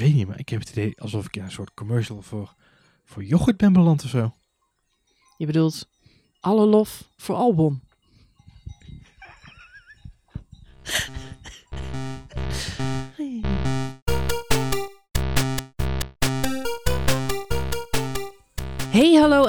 weet niet, maar ik heb het idee alsof ik in een soort commercial voor, voor yoghurt ben beland of zo. Je bedoelt alle lof voor Albon.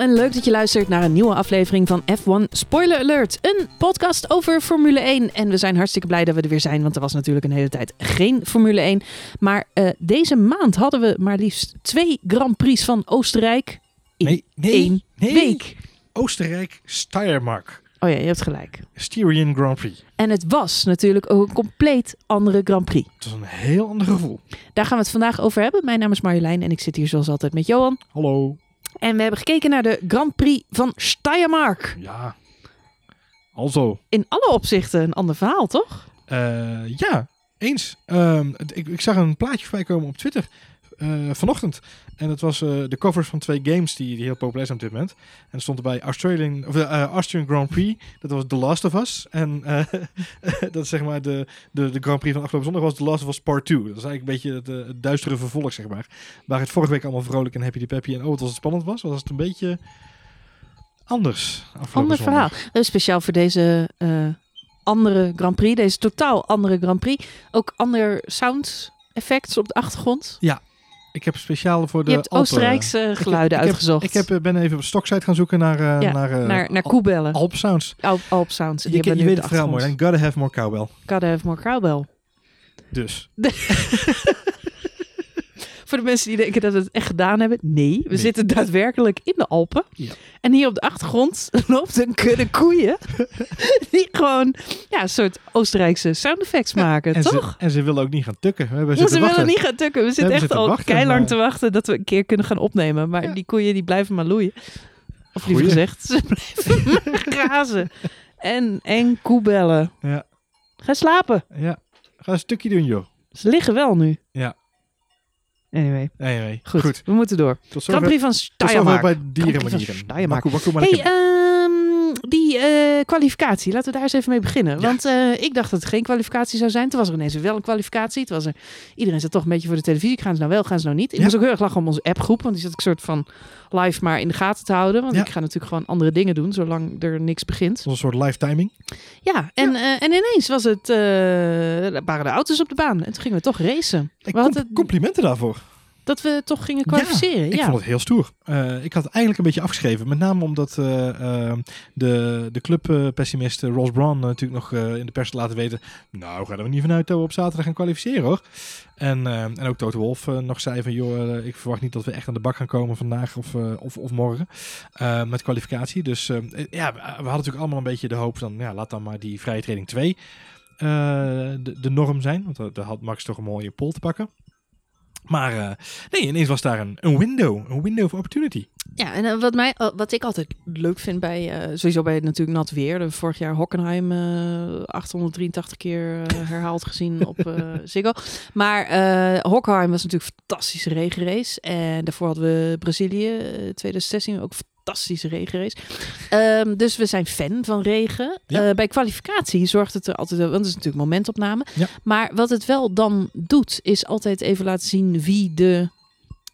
En leuk dat je luistert naar een nieuwe aflevering van F1 Spoiler Alert. Een podcast over Formule 1. En we zijn hartstikke blij dat we er weer zijn, want er was natuurlijk een hele tijd geen Formule 1. Maar uh, deze maand hadden we maar liefst twee Grand Prix van Oostenrijk in Nee, nee, één nee. week. Oostenrijk, Steiermark. Oh ja, je hebt gelijk. Styrian Grand Prix. En het was natuurlijk ook een compleet andere Grand Prix. Het was een heel ander gevoel. Daar gaan we het vandaag over hebben. Mijn naam is Marjolein en ik zit hier zoals altijd met Johan. Hallo. En we hebben gekeken naar de Grand Prix van Steiermark. Ja. Alzo. In alle opzichten een ander verhaal, toch? Eh, ja, eens. Ehm, ik, ik zag een plaatje voorbij komen op Twitter eh, vanochtend. En dat was eh, de covers van twee games die, die heel populair zijn op dit moment. En er stond erbij Australian, of, eh, Austrian Grand Prix. Dat was The Last of Us. En dat is zeg maar de, de, de Grand Prix van afgelopen zondag was The Last of Us Part 2. Dat is eigenlijk een beetje het, het duistere vervolg, zeg maar. Waar het vorige week allemaal vrolijk en happy de peppy en oh, wat was het spannend was. Was het een beetje anders Ander verhaal. Speciaal voor deze andere Grand Prix. Deze totaal andere Grand Prix. Ook ander sound effects op de achtergrond. Ik heb speciaal voor de je hebt Alpen- Oostenrijkse Ik heb- geluiden ik heb- uitgezocht. Ik heb, eh, ben even op Stocksite gaan zoeken naar, eh, Ja, naar, eh, naar, koebellen. Alp Sounds. Alp, Alp Sounds. Die Je, je nu weet het verhaal mooi. achtergrond. Gotta have more cowbell. Gotta have more cowbell. Dus. Voor de mensen die denken dat we het echt gedaan hebben. Nee, we Nee. zitten daadwerkelijk in de Alpen. Ja. En hier op de achtergrond loopt een kudde koeien. die gewoon ja, een soort Oostenrijkse sound effects maken, En toch? ze, en ze willen ook niet gaan tukken. We hebben ze willen wachten. niet gaan tukken. We zitten echt al keilang maar- te wachten dat we een keer kunnen gaan opnemen. Maar Ja. die koeien die blijven maar loeien. Of liever gezegd, ze blijven maar grazen. En, en koebellen. Ja. Ga slapen. Ja. Ga een stukje doen, joh. Ze liggen wel nu. Ja. Anyway, nee. goed. Goed. We moeten door. Tot Grand zover, Prix van tot zover Steiermark. bij Grand dierenmanieren. Steiermark. Hey, ehm, die eh, kwalificatie. Laten we daar eens even mee beginnen. Ja. Want eh, ik dacht dat het geen kwalificatie zou zijn. Toen was er ineens wel een kwalificatie. Toen was er, iedereen zat toch een beetje voor de televisie. Gaan ze nou wel, gaan ze nou niet? Ik Ja. moest ook heel erg lachen om onze appgroep. Want die zat ik soort van live maar in de gaten te houden. Want Ja. ik ga natuurlijk gewoon andere dingen doen. Zolang er niks begint. Was een soort live timing. Ja, en, eh, en ineens was het, waren de auto's op de baan. En toen gingen we toch racen. Ik We hadden complimenten daarvoor. Dat we toch gingen kwalificeren. Ik Ja, vond het heel stoer. Eh, ik had het eigenlijk een beetje afgeschreven. Met name omdat eh, de, de clubpessimist Ross eh, natuurlijk nog in de pers laten weten... Nou, gaan we niet vanuit dat we op zaterdag gaan kwalificeren hoor. En, en ook Toto Wolf nog zei van... joh, ik verwacht niet dat we echt aan de bak gaan komen vandaag of, of, of morgen. met kwalificatie. Dus ja, we, hadden natuurlijk allemaal een beetje de hoop van... Ja, laat dan maar die vrije training 2 eh, de, de norm zijn. Want daar had Max toch een mooie pol te pakken. Maar eh, nee, ineens was daar een, een window. Een window of opportunity. Ja, en eh, wat, mij, eh, wat ik altijd leuk vind bij, sowieso bij natuurlijk nat weer. De vorig jaar Hockenheim eh 883 keer herhaald gezien op Ziggo. Maar Hockenheim was natuurlijk een fantastische regenrace. En daarvoor hadden we Brazilië eh, 2016 ook een fantastische regenrace. Ehm, dus we zijn fan van regen. Ja. Eh, bij kwalificatie zorgt het er altijd, want het is natuurlijk momentopname. Ja. Maar wat het wel dan doet, is altijd even laten zien wie de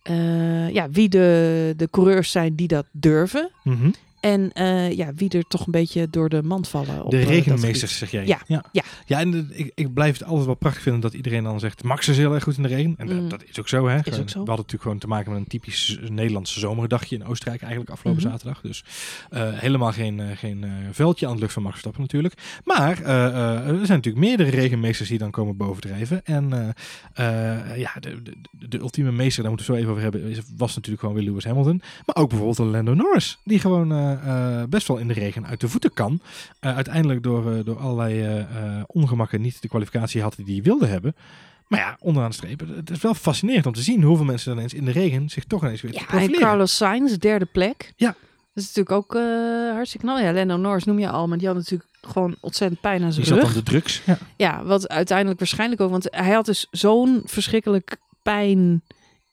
eh, ja, wie de, de coureurs zijn die dat durven. Mhm. En eh, ja, wie er toch een beetje door de mand vallen. Op, De eh, regenmeesters, zeg jij. Ja, ja. ja. Ja, en ik, ik blijf het altijd wel prachtig vinden dat iedereen dan zegt... Max is heel erg goed in de regen. En dat- Mm. dat is ook zo, hè. Is Gewoon, ook zo. We hadden natuurlijk gewoon te maken met een typisch Nederlandse zomerdagje in Oostenrijk eigenlijk afgelopen Mhm. zaterdag. Dus eh, helemaal geen, eh, geen eh, veldje aan de lucht van Max Verstappen natuurlijk. Maar eh, eh, er zijn natuurlijk meerdere regenmeesters die dan komen bovendrijven. En eh, eh, ja, de, de, de ultieme meester, daar moeten we het zo even over hebben, was natuurlijk gewoon weer Lewis Hamilton. Maar ook bijvoorbeeld een Lando Norris, die gewoon eh, eh, best wel in de regen uit de voeten kan. Eh, uiteindelijk door, eh, door allerlei eh, eh, ongemakken niet de kwalificatie had die hij wilde hebben. Maar ja, onderaan de streep, het is wel fascinerend om te zien hoeveel mensen dan ineens in de regen zich toch ineens weer Ja, en profileren. Carlos Sainz, derde plek. Ja. Dat is natuurlijk ook eh, hartstikke knal. Ja, Lando Norris noem je al, maar die had natuurlijk gewoon ontzettend pijn aan Die zijn zat rug. de drugs. Ja. Ja, wat uiteindelijk waarschijnlijk ook, want hij had dus zo'n verschrikkelijk pijn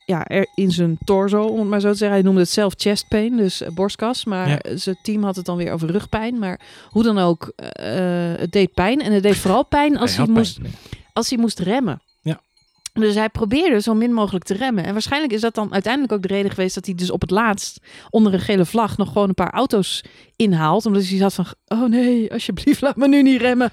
ja, er in zijn torso, om het maar zo te zeggen. Hij noemde het zelf chest pain, dus eh, borstkas. Maar Ja. zijn team had het dan weer over rugpijn. Maar hoe dan ook, eh, het deed pijn. En het deed vooral pijn als hij, moest, pijn. als hij moest remmen. Ja. Dus hij probeerde zo min mogelijk te remmen. En waarschijnlijk is dat dan uiteindelijk ook de reden geweest dat hij dus op het laatst onder een gele vlag nog gewoon een paar auto's inhaalt. Omdat hij had van, oh nee, alsjeblieft laat me nu niet remmen.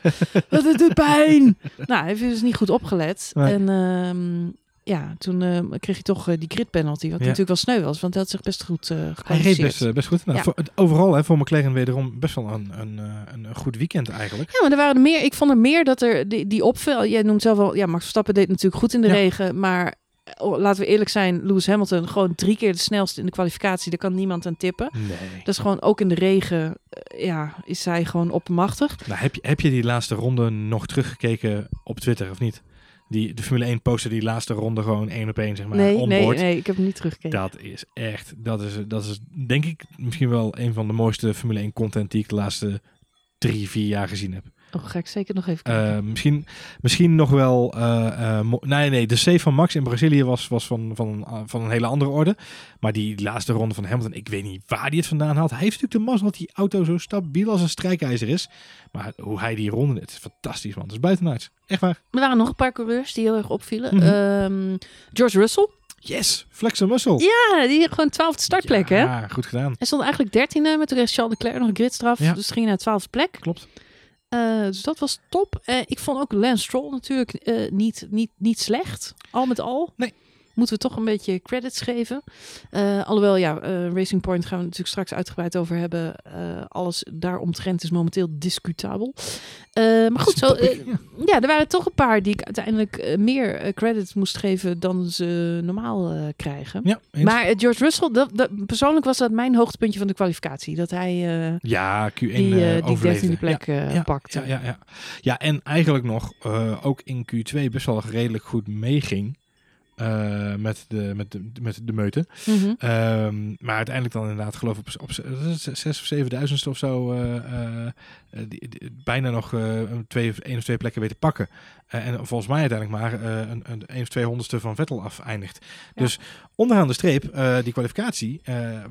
Het doet pijn. nou, hij heeft dus niet goed opgelet. Nee. En ehm, ja, toen eh, kreeg hij toch eh, die grid penalty. Wat Ja. natuurlijk wel sneu was, want hij had zich best goed eh Hij reed best, best goed. Nou, Ja. voor, overal hè, voor McLaren wederom best wel een, een, een, goed weekend eigenlijk. Ja, maar er waren er meer. Ik vond er meer dat er die, die opvel. Jij noemt zelf al. Ja, Max Verstappen deed natuurlijk goed in de Ja. regen. Maar oh, laten we eerlijk zijn. Lewis Hamilton gewoon drie keer de snelste in de kwalificatie. Daar kan niemand aan tippen. Nee. Dat is gewoon ook in de regen. ja, is zij gewoon oppermachtig. Nou, heb, je, heb je die laatste ronde nog teruggekeken op Twitter of niet? Die, de Formule 1 postte die laatste ronde gewoon één op één, zeg maar, nee, nee, nee, ik heb hem niet teruggekeken. Dat is echt, dat is, dat is denk ik misschien wel een van de mooiste Formule 1 content die ik de laatste drie, vier jaar gezien heb. Oh, ga ik zeker nog even kijken. Eh, misschien, misschien nog wel. eh, eh, nee, nee, de save van Max in Brazilië was, was van, van, van een hele andere orde. Maar die laatste ronde van Hamilton, ik weet niet waar hij het vandaan haalt. Hij heeft natuurlijk de mazzel dat die auto zo stabiel als een strijkijzer is. Maar hoe hij die ronde, het is fantastisch, man. Het is buitenuit. Echt waar. er waren nog een paar coureurs die heel erg opvielen. Mhm. Ehm, George Russell. Yes, flex muscle. Ja, die gewoon twaalfde startplek, hè? Ja, goed gedaan. Hij stond eigenlijk dertiende, maar toen kreeg Charles Leclerc nog een gridstraf. Ja. Dus ging hij naar twaalfde plek. Klopt. Eh, dus dat was top. Eh, ik vond ook Lance Stroll natuurlijk eh, niet, niet, niet slecht. Al met al. Nee. Moeten we toch een beetje credits geven. Eh, alhoewel, ja, eh, Racing Point gaan we natuurlijk straks uitgebreid over hebben. Eh, alles daaromtrent is momenteel discutabel. Maar goed, zo, ja. ja, er waren toch een paar die ik uiteindelijk meer credits moest geven dan ze normaal krijgen. Ja. Maar George Russell, dat, dat, persoonlijk was dat mijn hoogtepuntje van de kwalificatie. Dat hij ja, Q1 die, die overleefde. dertiende plek eh, ja, pakte. Ja, ja, ja. ja, en eigenlijk nog ook in Q2 best wel redelijk goed meeging. Eh, met, de, met, de, met de meute. Mhm. Ehm, maar uiteindelijk dan inderdaad geloof ik op, op of zevenduizendste of zo eh, eh, die, die- bijna nog twee, of één of twee plekken weten pakken. En volgens mij uiteindelijk maar een, een, een of twee honderdste van Vettel af eindigt. Ja. Dus onderaan de streep, die kwalificatie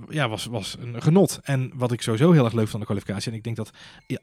ja, was, was een genot. En wat ik sowieso heel erg leuk vond aan de kwalificatie, en ik denk dat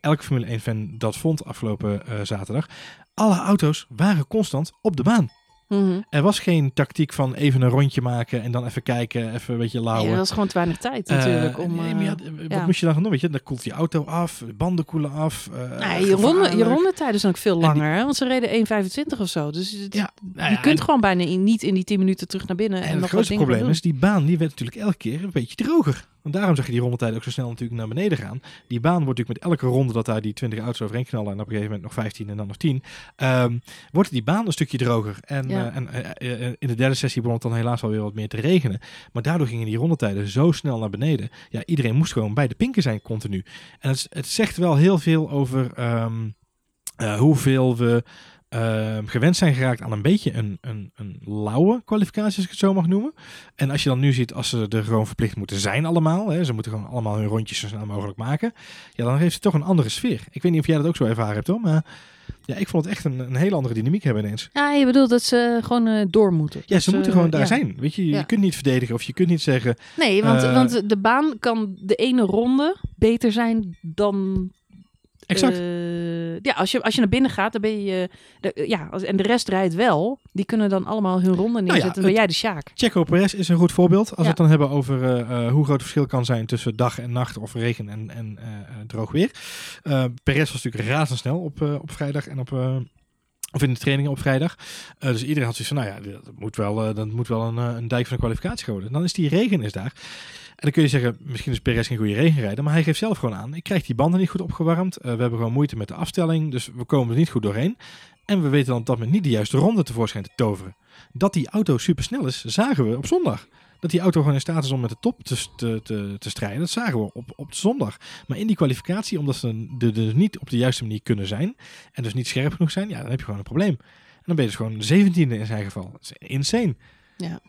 elke Formule 1 fan dat vond afgelopen zaterdag, alle auto's waren constant op de baan. Mhm. Er was geen tactiek van even een rondje maken en dan even kijken, even een beetje lauwen. Ja, dat was gewoon te weinig tijd Eh, natuurlijk. om, nee, maar ja, eh, wat ja. moest je dan gaan doen? Weet je, dan koelt die auto af, de banden koelen af. nou, je, ronde, je gevaarlijk. rondetijden zijn ook veel die- langer, hè? want ze reden 1,25 of zo. Dus het- Ja, nou je ja, kunt en- gewoon bijna in, niet in die 10 minuten terug naar binnen. En, En het grootste probleem is, die baan die werd natuurlijk elke keer een beetje droger. Want daarom zag je die rondetijden ook zo snel natuurlijk naar beneden gaan. Die baan wordt natuurlijk met elke ronde dat daar die 20 auto's overheen knallen en op een gegeven moment nog 15 en dan nog 10, ehm, wordt die baan een stukje droger. En, Ja. eh, en eh, eh, in de derde sessie begon het dan helaas wel weer wat meer te regenen. Maar daardoor gingen die rondetijden zo snel naar beneden. Ja, iedereen moest gewoon bij de pinken zijn continu. En het, het zegt wel heel veel over ehm, eh, hoeveel we ehm, gewend zijn geraakt aan een beetje een, een, een lauwe kwalificatie, als ik het zo mag noemen. En als je dan nu ziet, als ze er gewoon verplicht moeten zijn allemaal, hè, ze moeten gewoon allemaal hun rondjes zo snel mogelijk maken, ja, dan heeft het toch een andere sfeer. Ik weet niet of jij dat ook zo ervaren hebt, hoor, maar ja, ik vond het echt een, een hele andere dynamiek hebben ineens. Ja, je bedoelt dat ze gewoon eh, door moeten. Ja, ze moeten gewoon daar ja. zijn. Weet je, je Ja. kunt niet verdedigen of je kunt niet zeggen, Nee, want, Eh, want de baan kan de ene ronde beter zijn dan... exact. eh, ja, als je, als je naar binnen gaat, dan ben je... de- ja, als, en de rest rijdt wel. Die kunnen dan allemaal hun ronde ja, neerzetten. dan ben jij de Sjaak. Checo Perez is een goed voorbeeld. Als we het dan hebben over eh, eh, hoe groot het verschil kan zijn tussen dag en nacht of regen en, en eh, eh, droog weer. Eh Perez was natuurlijk razendsnel op, eh, op vrijdag en op... eh, of in de trainingen op vrijdag. Eh, dus iedereen had zoiets van, nou ja, dat moet wel, eh, dat moet wel een, eh, een dijk van de kwalificatie worden. Dan is die regen is daar. Dan kun je zeggen, misschien is Perez geen goede regenrijder. Maar hij geeft zelf gewoon aan, ik krijg die banden niet goed opgewarmd. Eh, we hebben gewoon moeite met de afstelling. Dus we komen er niet goed doorheen. En we weten dan dat moment niet de juiste ronde tevoorschijn te toveren. Dat die auto supersnel is, zagen we op zondag. Dat die auto gewoon in staat is om met de top te, te, te, te strijden. Dat zagen we op, op zondag. Maar in die kwalificatie, omdat ze er dus niet op de juiste manier kunnen zijn. En dus niet scherp genoeg zijn. Ja, dan heb je gewoon een probleem. En dan ben je dus gewoon zeventiende in zijn geval. Dat is insane. Ja,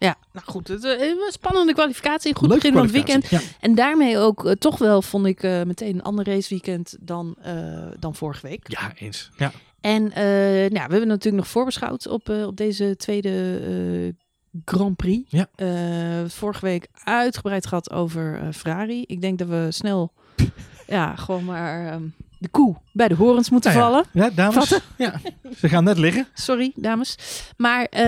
nou goed. Het, eh, een spannende kwalificatie. Goed begin van het weekend. En daarmee ook eh, toch wel, vond ik, eh, meteen een ander raceweekend dan, eh, dan vorige week. Ja, ja eens. Ja. En eh, nou, we hebben natuurlijk nog voorbeschouwd op, eh, op deze tweede eh, Grand Prix. Ja. Vorige week uitgebreid gehad over eh, Ferrari. Ik denk dat we snel, ja, gewoon maar ehm, de koe bij de horens moeten Nou ja. vallen. Ja, dames. Vatten. Ja, ze gaan net liggen. Sorry, dames. Maar eh,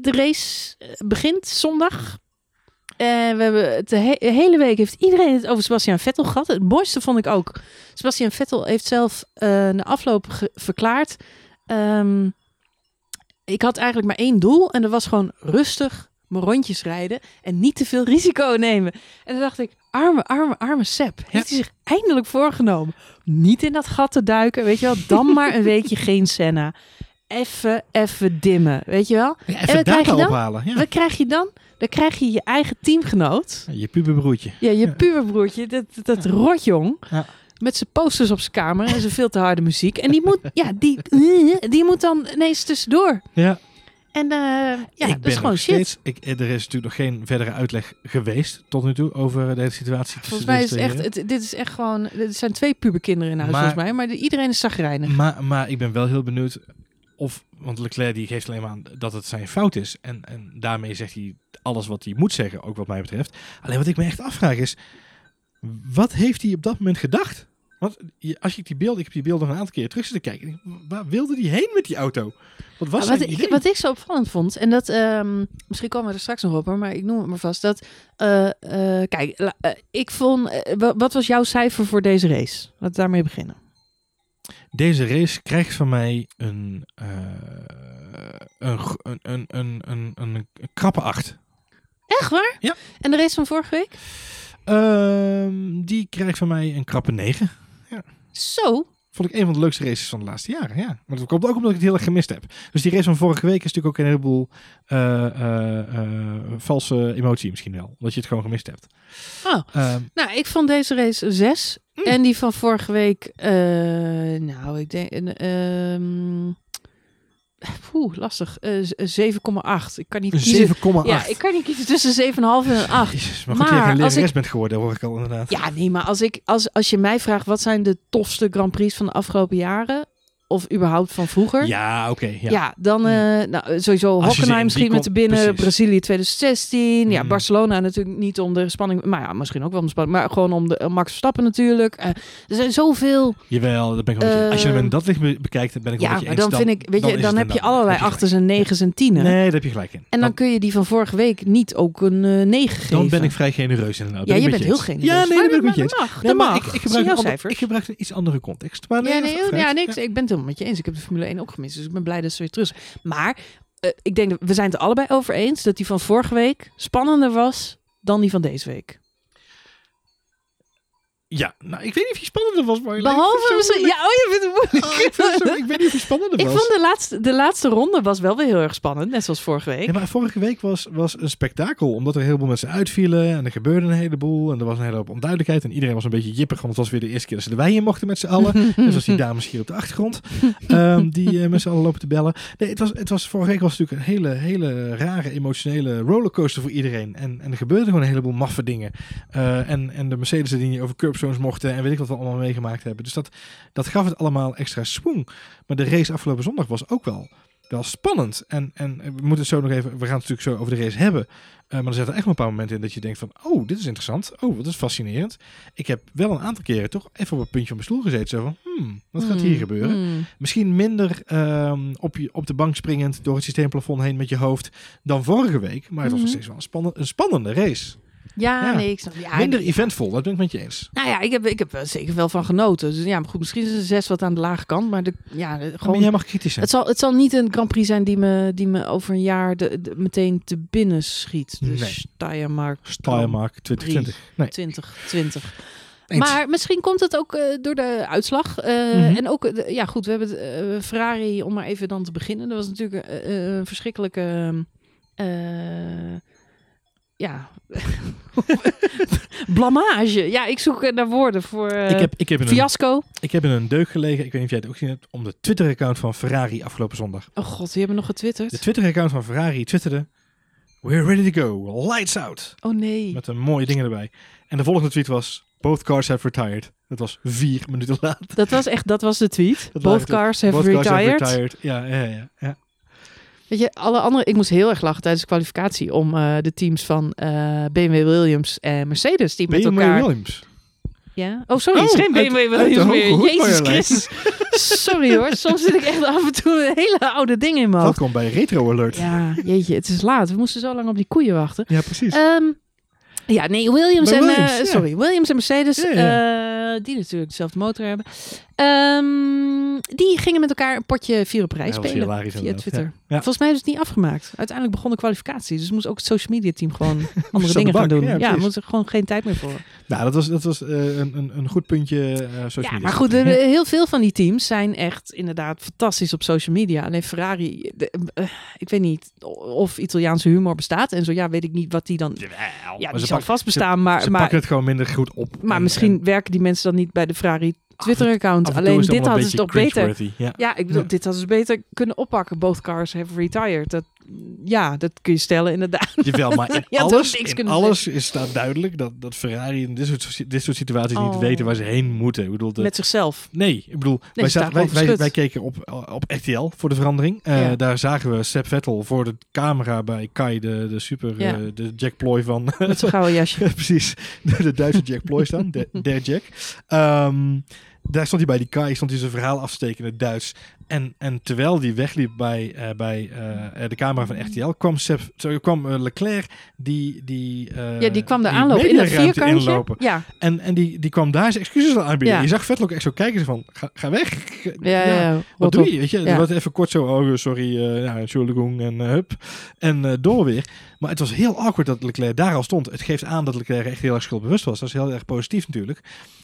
de race eh, begint zondag. En we hebben het de he- hele week heeft iedereen het over Sebastian Vettel gehad. Het mooiste vond ik ook. Sebastian Vettel heeft zelf eh na afloop verklaard. ehm, ik had eigenlijk maar één doel. En dat was gewoon rustig mijn rondjes rijden. En niet te veel risico nemen. En dan dacht ik, arme, arme, arme Seb. Heeft hij zich eindelijk voorgenomen. Niet in dat gat te duiken. Weet je wel, dan maar een weekje geen Senna. Even, even dimmen. Weet je wel? Ja, En even wat krijg je dan? ophalen. Ja. Wat krijg je dan? Dan krijg je je eigen teamgenoot. Je puberbroertje. Ja, je puberbroertje, dat, dat rotjong. Met zijn posters op zijn kamer en zijn veel te harde muziek. En die moet, ja, die, die moet dan ineens tussendoor. Ja, En eh, ja, ik dat ben is gewoon shit. steeds. Ik, er is natuurlijk nog geen verdere uitleg geweest tot nu toe over de hele situatie. Volgens mij is deze het echt, het, dit is echt gewoon, er zijn twee puberkinderen in huis Maar- volgens mij. Maar de- iedereen is zagrijnig. Maar, maar ik ben wel heel benieuwd of, want Leclerc die geeft alleen maar aan dat het zijn fout is. En, en daarmee zegt hij alles wat hij moet zeggen, ook wat mij betreft. Alleen wat ik me echt afvraag is, wat heeft hij op dat moment gedacht? Want als ik die beelden, ik heb die beelden nog een aantal keer terug zitten kijken. Waar wilde hij heen met die auto? Wat was Ah, wat, ik, wat ik zo opvallend vond, en dat ehm, misschien komen we er straks nog op, hoor, maar ik noem het maar vast. Dat, eh, eh, kijk, la- eh, ik vond, wa- wat was jouw cijfer voor deze race? Laten we daarmee beginnen. Deze race krijgt van mij een, eh, een, een, een, een, een, een, een krappe acht. Echt waar? Ja. En de race van vorige week? Ehm, die krijgt van mij een krappe 9. Zo. Vond ik een van de leukste races van de laatste jaren. Ja. Maar dat komt ook omdat ik het heel erg gemist heb. Dus die race van vorige week is natuurlijk ook een heleboel eh, valse emotie misschien wel. Omdat je het gewoon gemist hebt. Oh. Ehm, Nou, ik vond deze race een 6. Mm. En die van vorige week, eh, nou, ik denk, een, ehm, Oeh, lastig. Eh, z- 7,8. Ik kan niet kiezen. 7,8. Ja, ik kan niet kiezen tussen 7,5 en een 8. Jezus, maar goed, Maar als lerares bent geworden, hoor ik al inderdaad. Ja, nee, maar als, ik, als, als je mij vraagt wat zijn de tofste Grand Prix van de afgelopen jaren, of überhaupt van vroeger, Ja, oké. ja. ja. dan eh, nou, sowieso Hockenheim misschien met de binnen, precies. Brazilië 2016, ja, Mm. Barcelona natuurlijk niet om de spanning, maar ja, misschien ook wel om de spanning, maar gewoon om de eh, Max Verstappen natuurlijk. Eh, er zijn zoveel, Jawel, dat ben ik wel Als je hem in Eh, dat licht be- bekijkt, dan ben ik wel ja, met je maar dan vind ik, weet je, dan heb je allerlei achters en negens en tienen. Nee, daar heb je gelijk in. En dan kun je die van vorige week niet ook een eh 9 geven. dan ben ik vrij genereus inderdaad. ja, je bent heel genereus. Ja, nee, Maar dat ben ik met je dat eens. mag, dat ik, gebruik een gebruik een iets andere context. Maar nee, ja, nee, niks. Ik ben het helemaal met je eens. Ik heb de Formule 1 ook gemist. Dus ik ben blij dat ze weer terug zijn. Maar eh, ik denk dat we zijn het er allebei over eens dat die van vorige week spannender was dan die van deze week. Ja, nou, ik weet niet of je spannender was, maar Behalve misschien. Ja, oh, je vindt het moeilijk. ik, het zo- ik weet niet of je spannender Ik was. vond de laatste, de laatste ronde was wel weer heel erg spannend, net zoals vorige week. Ja, maar vorige week was, was een spektakel. Omdat er een heleboel mensen uitvielen. En er gebeurde een heleboel. En er was een hele hoop onduidelijkheid. En iedereen was een beetje jippig. Want het was weer de eerste keer dat ze de wei in mochten met z'n allen. En zoals die dames hier op de achtergrond. ehm, die eh, met z'n allen lopen te bellen. Nee, het was, het was, vorige week was natuurlijk een hele, hele rare emotionele rollercoaster voor iedereen. En, en er gebeurde gewoon een heleboel maffe dingen. Eh, en, en de Mercedes die niet over mochten. En weet ik wat we allemaal meegemaakt hebben. Dus dat, dat gaf het allemaal extra swing. Maar de race afgelopen zondag was ook wel, wel spannend. En, en we moeten het zo nog even... We gaan het natuurlijk zo over de race hebben. Eh, maar er zitten echt wel een paar momenten in dat je denkt van... Oh, dit is interessant. Oh, wat is fascinerend. Ik heb wel een aantal keren toch even op het puntje van mijn stoel gezeten. Zo van, hmm, wat gaat hier Hmm, gebeuren? hmm. Misschien minder ehm, op, je, op de bank springend door het systeemplafond heen met je hoofd dan vorige week. Maar het was nog Mhm. steeds wel een, een spannende race. Ja, Ja. nee, ik snap. Ja, minder eventvol, dat ben ik met je eens. Nou ja, ik heb, ik heb er zeker wel van genoten. Dus ja, maar goed, misschien is een zes wat aan de lage kant. Maar de, ja, Gewoon, gewoon jij mag kritisch zijn. Het zal, het zal niet een Grand Prix zijn die me, die me over een jaar de, de- meteen te binnen schiet. Dus Nee. Steiermark Steiermark 2020. Nee, 2020. eens. Maar misschien komt het ook eh, door de uitslag. Eh, Mhm. En ook, eh, ja goed, we hebben het, Ferrari, om maar even dan te beginnen. Dat was natuurlijk een verschrikkelijke... ja, blamage. Ja, ik zoek eh, naar woorden voor eh, ik, heb, ik, heb een, fiasco. ik heb in een deuk gelegen, ik weet niet of jij het ook gezien hebt, om de Twitter-account van Ferrari afgelopen zondag. Oh god, die hebben nog getwitterd. De Twitter-account van Ferrari twitterde... We're ready to go. Lights out. Oh nee. Met een mooie dingen erbij. En de volgende tweet was... Both cars have retired. Dat was vier minuten later. Dat was echt, dat was de tweet. Dat Both cars have Both cars retired. have retired. Ja, ja, ja. ja. Weet je, alle andere, ik moest heel erg lachen tijdens de kwalificatie om eh, de teams van eh, BMW Williams en Mercedes die met BMW elkaar. Williams. Ja? Oh, sorry, Oh, geen BMW uit Williams meer. Jezus. Christus. Sorry hoor, soms zit ik echt af en toe een hele oude dingen in mijn hoofd. Welkom bij Retro Alert. Ja, Ja, jeetje, het is laat. We moesten zo lang op die koeien wachten. precies. Ehm, ja, nee, Williams en... Eh, ja. Sorry, Williams en Mercedes, Ja, die natuurlijk dezelfde motor hebben. Ehm, die gingen met elkaar een potje vier op rij Ja, spelen via Twitter. ja. Ja. Volgens mij is het niet afgemaakt. Uiteindelijk begon de kwalificatie. Dus moest ook het social media team gewoon andere dingen gaan doen. ja, Ja, moest er gewoon geen tijd meer voor. Nou, dat was, dat was eh, een, een, een goed puntje eh social Ja, media. maar goed, heel veel van die teams zijn echt inderdaad fantastisch op social media. Alleen Ferrari, de- eh, ik weet niet of Italiaanse humor bestaat. En zo ja, weet ik niet wat die dan... Jawel, Ja, die ze, zal pak- vast bestaan, maar, ze maar, pakken het gewoon minder goed op. maar En- misschien en werken die mensen dan niet bij de Ferrari Twitter-account. Alleen dit hadden ze een toch beter... Ja. Ja, ik bedoel, Ja. dit hadden ze beter kunnen oppakken. Both cars have retired. Dat, ja, dat kun je stellen inderdaad. Jawel, maar in alles, in alles is staat duidelijk dat, dat Ferrari in dit soort, dit soort situaties niet Oh. weten waar ze heen moeten. Ik bedoel, de, Met zichzelf. Nee, ik bedoel, wij, wij, wij, keken op, op RTL voor de verandering. Eh. Daar zagen we Seb Vettel voor de camera bij Kai, de, de super, eh, de Jack Ploy van, Met zo'n gouden jasje. Ja, precies, de, de Duitse Jack Ploy staan, de, der Jack. Ehm, daar stond hij bij die Kai, stond hij zijn verhaal af te steken in het Duits. En, en terwijl die wegliep bij, eh, bij eh, de camera van RTL, kwam, Seb, zo, kwam eh, Leclerc die, die, eh, Ja, die kwam die aanlopen in dat mediaruimte vierkantje. inlopen. Ja, En, en die, die kwam daar zijn excuses aan aanbieden. Ja. Je zag Vettel ook echt zo kijken, van, ga, ga weg. ja, ja. Wat doe op. je? Weet je, was even kort zo, oh sorry, ja, Entschuldigung en hup. En door weer. Maar het was heel awkward dat Leclerc daar al stond. Het geeft aan dat Leclerc echt heel erg schuldbewust was. Dat is heel erg positief natuurlijk.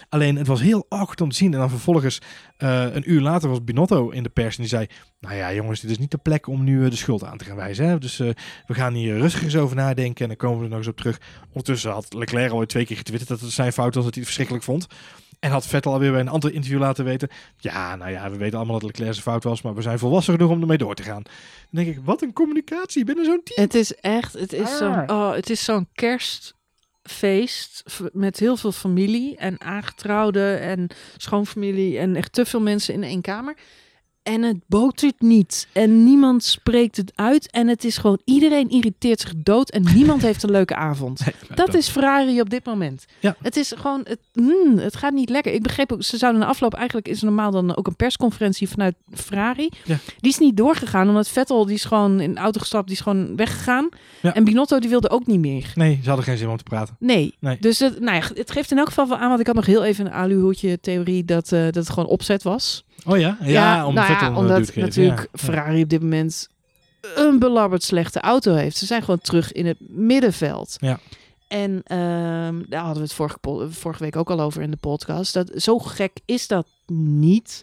Alleen het was heel awkward om te zien. En dan vervolgens, een uur later was Binotto in de pers en die zei... Nou ja jongens, dit is niet de plek om nu eh, de schuld aan te gaan wijzen. Hè? Dus eh, we gaan hier rustig eens over nadenken en dan komen we er nog eens op terug. Ondertussen had Leclerc al twee keer getwitterd dat het zijn fout was, dat hij het verschrikkelijk vond. En had Vettel alweer bij een ander interview laten weten... Ja, nou ja, we weten allemaal dat Leclerc zijn fout was, maar we zijn volwassen genoeg om ermee door te gaan. Dan denk ik, wat een communicatie binnen zo'n team. Het is echt, het is zo'n, oh, het is zo'n kerstfeest met heel veel familie en aangetrouwden en schoonfamilie en echt te veel mensen in één kamer. En het botert niet. En niemand spreekt het uit. En het is gewoon, iedereen irriteert zich dood. En niemand heeft een leuke avond. Dat is Ferrari op dit moment. Ja. Het is gewoon, het, mm, het gaat niet lekker. Ik begreep ook, ze zouden na afloop, eigenlijk is normaal dan ook een persconferentie vanuit Ferrari. Ja. Die is niet doorgegaan, omdat Vettel, die is gewoon in de auto gestapt, die is gewoon weggegaan. Ja. En Binotto, die wilde ook niet meer. Nee, ze hadden geen zin om te praten. Nee. Nee. Dus het, nou ja, het geeft in elk geval wel aan, want ik had nog heel even een aluhoedje theorie dat, eh, dat het gewoon opzet was. Oh ja? Ja, om nou Vettel ja, een omdat natuurlijk Ja. Ferrari op dit moment een belabberd slechte auto heeft. Ze zijn gewoon terug in het middenveld. Ja. En ehm, daar hadden we het vorige, vorige week ook al over in de podcast. Dat, zo gek is dat niet.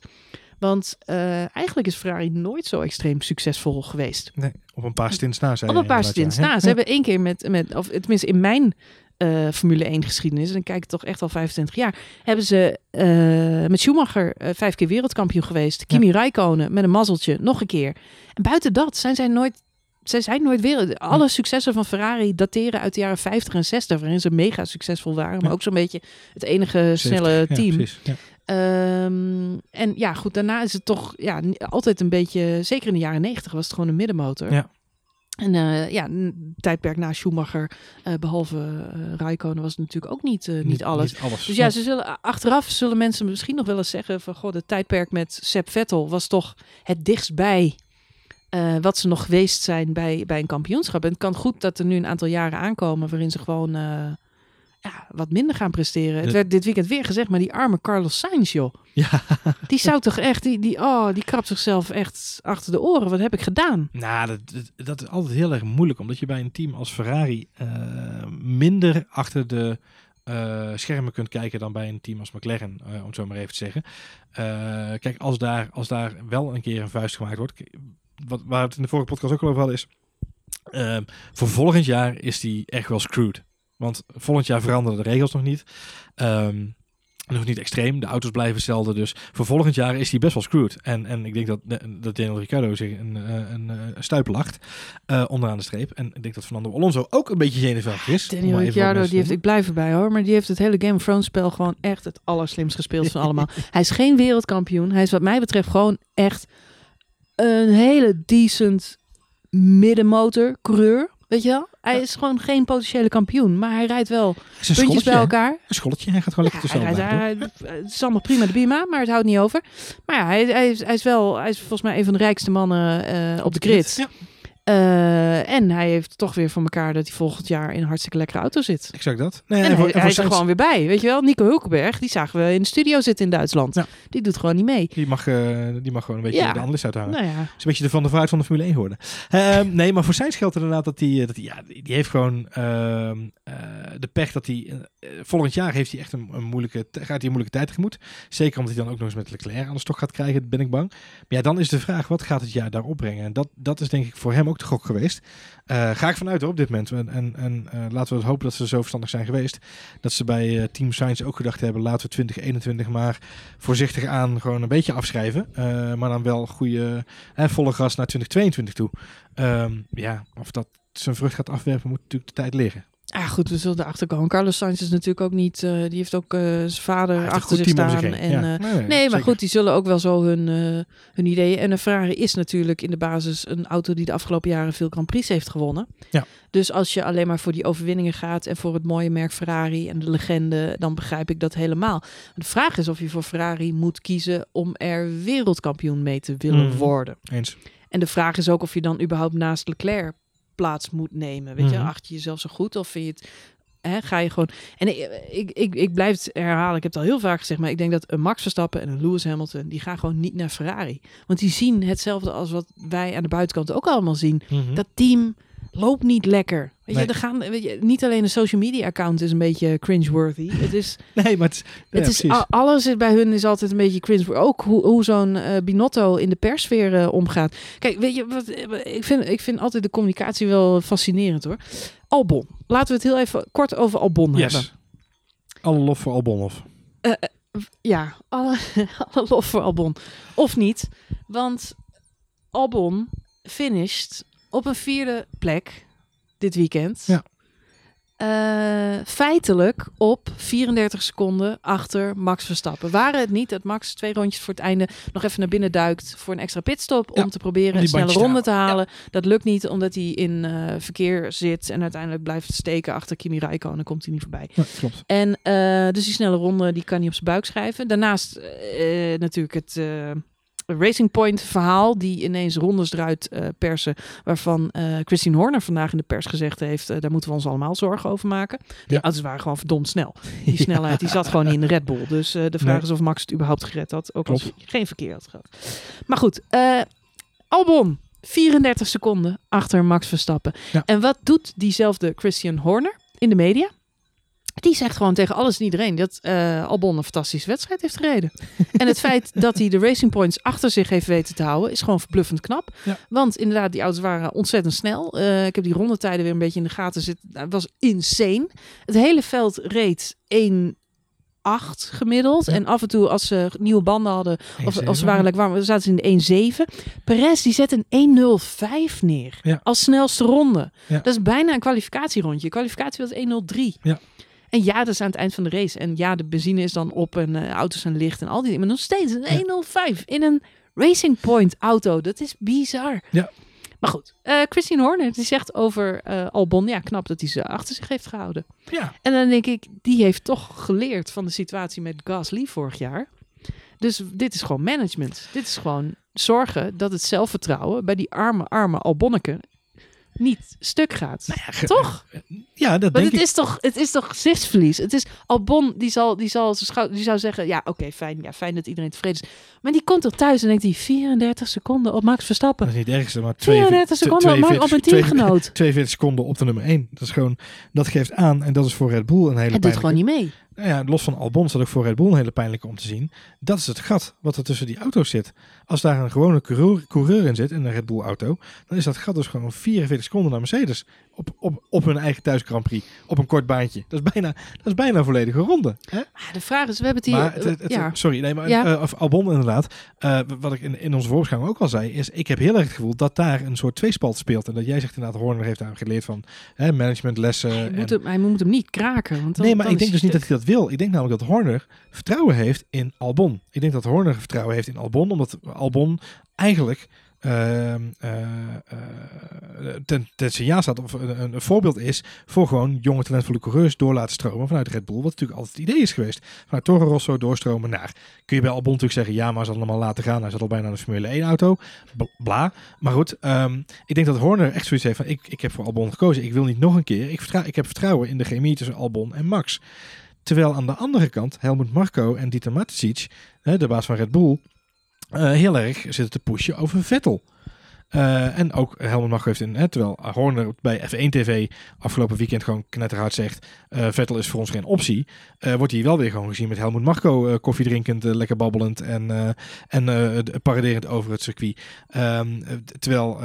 Want eh, eigenlijk is Ferrari nooit zo extreem succesvol geweest. Nee, op een paar stints na. Op een paar stints na. Ze hebben één keer met, met of tenminste in mijn eh, Formule 1 geschiedenis, en dan kijk ik toch echt al 25 jaar, hebben ze eh, met Schumacher eh, vijf keer wereldkampioen geweest. Kimi Räikkönen met een mazzeltje nog een keer. En buiten dat zijn zij nooit, zij zijn nooit wereld. Alle successen van Ferrari dateren uit de jaren 50 en 60, waarin ze mega succesvol waren, maar Ja. ook zo'n beetje het enige 70, snelle ja, team. precies, ja. Ehm, en ja, goed, daarna is het toch ja, altijd een beetje, zeker in de jaren 90 was het gewoon een middenmotor. Ja. En eh, ja, een tijdperk na Schumacher, eh, behalve uh, Raikkonen, was het natuurlijk ook niet, niet, alles. Niet alles. Dus ja, ze zullen, achteraf zullen mensen misschien nog wel eens zeggen van... Goh, het tijdperk met Seb Vettel was toch het dichtstbij wat ze nog geweest zijn bij, bij een kampioenschap. En het kan goed dat er nu een aantal jaren aankomen waarin ze gewoon ja, wat minder gaan presteren. Het De- werd dit weekend weer gezegd, maar die arme Carlos Sainz, joh. Ja. Die zou toch echt, die, die, oh, die krabt zichzelf echt achter de oren. Wat heb ik gedaan? Nou, dat, dat, dat is altijd heel erg moeilijk, omdat je bij een team als Ferrari eh, minder achter de eh, schermen kunt kijken dan bij een team als McLaren, eh, om het zo maar even te zeggen. Kijk, als daar, als daar wel een keer een vuist gemaakt wordt, wat, waar we het in de vorige podcast ook al over hadden, is voor volgend jaar is die echt wel screwed. Want volgend jaar veranderen de regels nog niet. Ehm, nog niet extreem. De auto's blijven hetzelfde. Dus voor volgend jaar is hij best wel screwed. En, en ik denk dat, dat Daniel Ricciardo zich een, eh, een, een stuip lacht uh, onderaan de streep. En ik denk dat Fernando Alonso ook een beetje zenuwachtig is. Daniel Ricciardo, die heeft, ik blijf erbij hoor, maar die heeft het hele Game of Thrones spel gewoon echt het allerslimst gespeeld van allemaal. Hij is geen wereldkampioen. Hij is wat mij betreft gewoon echt een hele decent middenmotor coureur. Weet je wel? Hij is gewoon geen potentiële kampioen, maar hij rijdt wel puntjes scholletje, bij elkaar. Een scholletje. Hij gaat gewoon Ja, lekker hij tussen rijdt, hij, hij- het is allemaal prima de Bima, maar het houdt niet over. Maar ja, hij, hij, is, hij is wel, hij is volgens mij een van de rijkste mannen eh, op de grid. Ja, Eh, en hij heeft toch weer voor elkaar dat hij volgend jaar in een hartstikke lekkere auto zit. exact dat. Nee, En en voor- hij, en hij voor is er gewoon weer bij. Weet je wel, Nico Hulkenberg, die zagen we in de studio zitten in Duitsland. Ja. Die doet gewoon niet mee. Die mag, eh, die mag gewoon een beetje Ja. de analist uithangen. Nou ja, is een beetje de Van der Vaart van de Formule 1 geworden. Ehm, nee, maar voor zijn geldt inderdaad dat hij, dat hij, ja, die heeft gewoon ehm, eh, de pech dat hij, eh, volgend jaar heeft hij echt een, een moeilijke, gaat hij een moeilijke tijd tegemoet. Zeker omdat hij dan ook nog eens met Leclerc aan de stok gaat krijgen, ben ik bang. Maar ja, dan is de vraag, wat gaat het jaar daarop brengen? En dat, dat is denk ik voor hem ook de gok geweest. Eh, ga ik vanuit hoor, op dit moment. En, en, en eh, laten we hopen dat ze zo verstandig zijn geweest. Dat ze bij eh, Team Science ook gedacht hebben, laten we 2021 maar voorzichtig aan gewoon een beetje afschrijven. Maar dan wel goede, hè, volle gas naar 2022 toe. Ehm, ja, of dat zijn vrucht gaat afwerpen, moet natuurlijk de tijd liggen. Ah, goed, we zullen erachter komen. Carlos Sainz is natuurlijk ook niet... eh, die heeft ook eh, zijn vader achter zich staan. zich. En, Ja. eh, Nee, nee, nee, maar zeker. goed, die zullen ook wel zo hun, hun ideeën... En een Ferrari is natuurlijk in de basis een auto die de afgelopen jaren veel Grand Prix heeft gewonnen. Ja. Dus als je alleen maar voor die overwinningen gaat en voor het mooie merk Ferrari en de legende, dan begrijp ik dat helemaal. De vraag is of je voor Ferrari moet kiezen om er wereldkampioen mee te willen Mhm. worden. Eens. En de vraag is ook of je dan überhaupt naast Leclerc plaats moet nemen. Weet je, Mhm. acht je jezelf zo goed of vind je het... Hè, ga je gewoon... En ik, ik, ik, ik blijf het herhalen, ik heb het al heel vaak gezegd... maar ik denk dat een Max Verstappen en een Lewis Hamilton... die gaan gewoon niet naar Ferrari. Want die zien hetzelfde als wat wij aan de buitenkant ook allemaal zien. Mhm. Dat team loopt niet lekker. Weet Nee. je, er gaan, weet je, niet alleen de social media account is een beetje cringeworthy. Het is Nee, maar het, is- het is, alles bij hun is altijd een beetje cringe. Ook hoe, hoe zo'n eh, Binotto in de persfeer eh, omgaat. Kijk, weet je, wat, eh, ik, vind, ik vind altijd de communicatie wel fascinerend hoor. Albon. Laten we het heel even kort over Albon hebben. Alle lof voor Albonhoff. Ja, alle, alle lof voor Albon. Of niet, want Albon finished op een vierde plek dit weekend. Ja. Eh, feitelijk op 34 seconden achter Max Verstappen. Waren het niet dat Max twee rondjes voor het einde nog even naar binnen duikt voor een extra pitstop Ja, om te proberen om een snelle ronde te halen. Dat lukt niet omdat hij in eh, verkeer zit en uiteindelijk blijft steken achter Kimi Räikkönen en dan komt hij niet voorbij. Ja, klopt. En eh, dus die snelle ronde die kan hij op zijn buik schrijven. Daarnaast natuurlijk het Racing Point verhaal die ineens rondes eruit eh, persen. Waarvan eh Christine Horner vandaag in de pers gezegd heeft, eh, daar moeten we ons allemaal zorgen over maken. Die Ja. auto's waren gewoon verdomd snel. Die snelheid die zat gewoon niet in de Red Bull. Dus de vraag Nee. is of Max het überhaupt gered had. Ook als hij geen verkeer had gehad. Maar goed, Albon. 34 seconden achter Max Verstappen. Ja. En wat doet diezelfde Christian Horner in de media? Die zegt gewoon tegen alles en iedereen dat eh, Albon een fantastische wedstrijd heeft gereden. en het feit dat hij de Racing Points achter zich heeft weten te houden, is gewoon verbluffend knap. Ja. Want inderdaad, die auto's waren ontzettend snel. Eh, ik heb die rondetijden weer een beetje in de gaten zitten. Nou, Het was insane. Het hele veld reed 1,8 gemiddeld. Ja. En af en toe, als ze nieuwe banden hadden, of 1,7. als ze waren lekker warm, zaten ze in de 1,7. Perez die zet een 1,05 neer. Ja. Als snelste ronde. Ja. Dat is bijna een kwalificatierondje. Kwalificatie was 1,03. Ja. En ja, dat is aan het eind van de race. En ja, de benzine is dan op en eh, auto's zijn licht en al die dingen. Maar nog steeds een 1,05 in een Racing Point auto. Dat is bizar. Ja. Maar goed, eh Christine Horner die zegt over eh, Albon, ja, knap dat hij ze achter zich heeft gehouden. Ja, En dan denk ik, die heeft toch geleerd van de situatie met Gasly vorig jaar. Dus dit is gewoon management. Dit is gewoon zorgen dat het zelfvertrouwen bij die arme, arme Albonneke niet stuk gaat. ge- toch? ja dat denk het ik. is toch, het is toch gezichtsverlies. Het is Albon die zal, die zal, die zou zeggen, ja, oké, fijn, ja, fijn dat iedereen tevreden is. Maar die komt er thuis en denkt hij 34 seconden op Max Verstappen. Dat is niet het ergste, maar 34 seconden op, Max- op een teamgenoot. 42 seconden op de nummer 1. Dat is gewoon, dat geeft aan en dat is voor Red Bull een hele Het doet gewoon niet mee. Nou ja, los van Albon dat ook voor Red Bull een hele pijnlijke om te zien. Dat is het gat wat er tussen die auto's zit. Als daar een gewone coureur, coureur in zit, in een Red Bull auto, dan is dat gat dus gewoon 44 seconden naar Mercedes. Op, op, op hun eigen thuis Grand Prix. Op een kort baantje. Dat is bijna, dat is bijna een volledige ronde. Hè? Maar de vraag is, we hebben het hier... Maar het, het- het- ja. sorry, nee, maar Ja. eh, of Albon inderdaad. Eh, wat ik in, in onze voorbeschouwing ook al zei, is ik heb heel erg het gevoel dat daar een soort tweespalt speelt. En dat jij zegt inderdaad, Horner heeft daar geleerd van hè, managementlessen. Hij en- moet, hem, hij moet hem niet kraken. Want dan, nee, maar ik denk dus niet dat hij dat wil. Ik denk namelijk dat Horner vertrouwen heeft in Albon. Ik denk dat Horner vertrouwen heeft in Albon, omdat Albon eigenlijk ten, ten signaal staat of een, een, voorbeeld is voor gewoon jonge talentvolle coureurs door laten stromen vanuit Red Bull. Wat natuurlijk altijd het idee is geweest. Vanuit Toro Rosso doorstromen naar. Kun je bij Albon natuurlijk zeggen, ja, maar ze hadden hem laten gaan. Hij zat al bijna de Formule 1 auto. Bla. Maar goed, um, ik denk dat Horner echt zoiets heeft van, ik, ik heb voor Albon gekozen. Ik wil niet nog een keer. Ik, ik heb vertrouwen in de chemie tussen Albon en Max. Terwijl aan de andere kant Helmut Marko en Dieter Mateschitz, de baas van Red Bull, heel erg zitten te pushen over Vettel. Uh, en ook Helmut Marko heeft in, hè, terwijl Horner bij F1 TV afgelopen weekend gewoon knetterhard zegt, uh, Vettel is voor ons geen optie, uh, wordt hij wel weer gewoon gezien met Helmut Marko koffie drinkend, lekker babbelend en, en paraderend over het circuit. Um, terwijl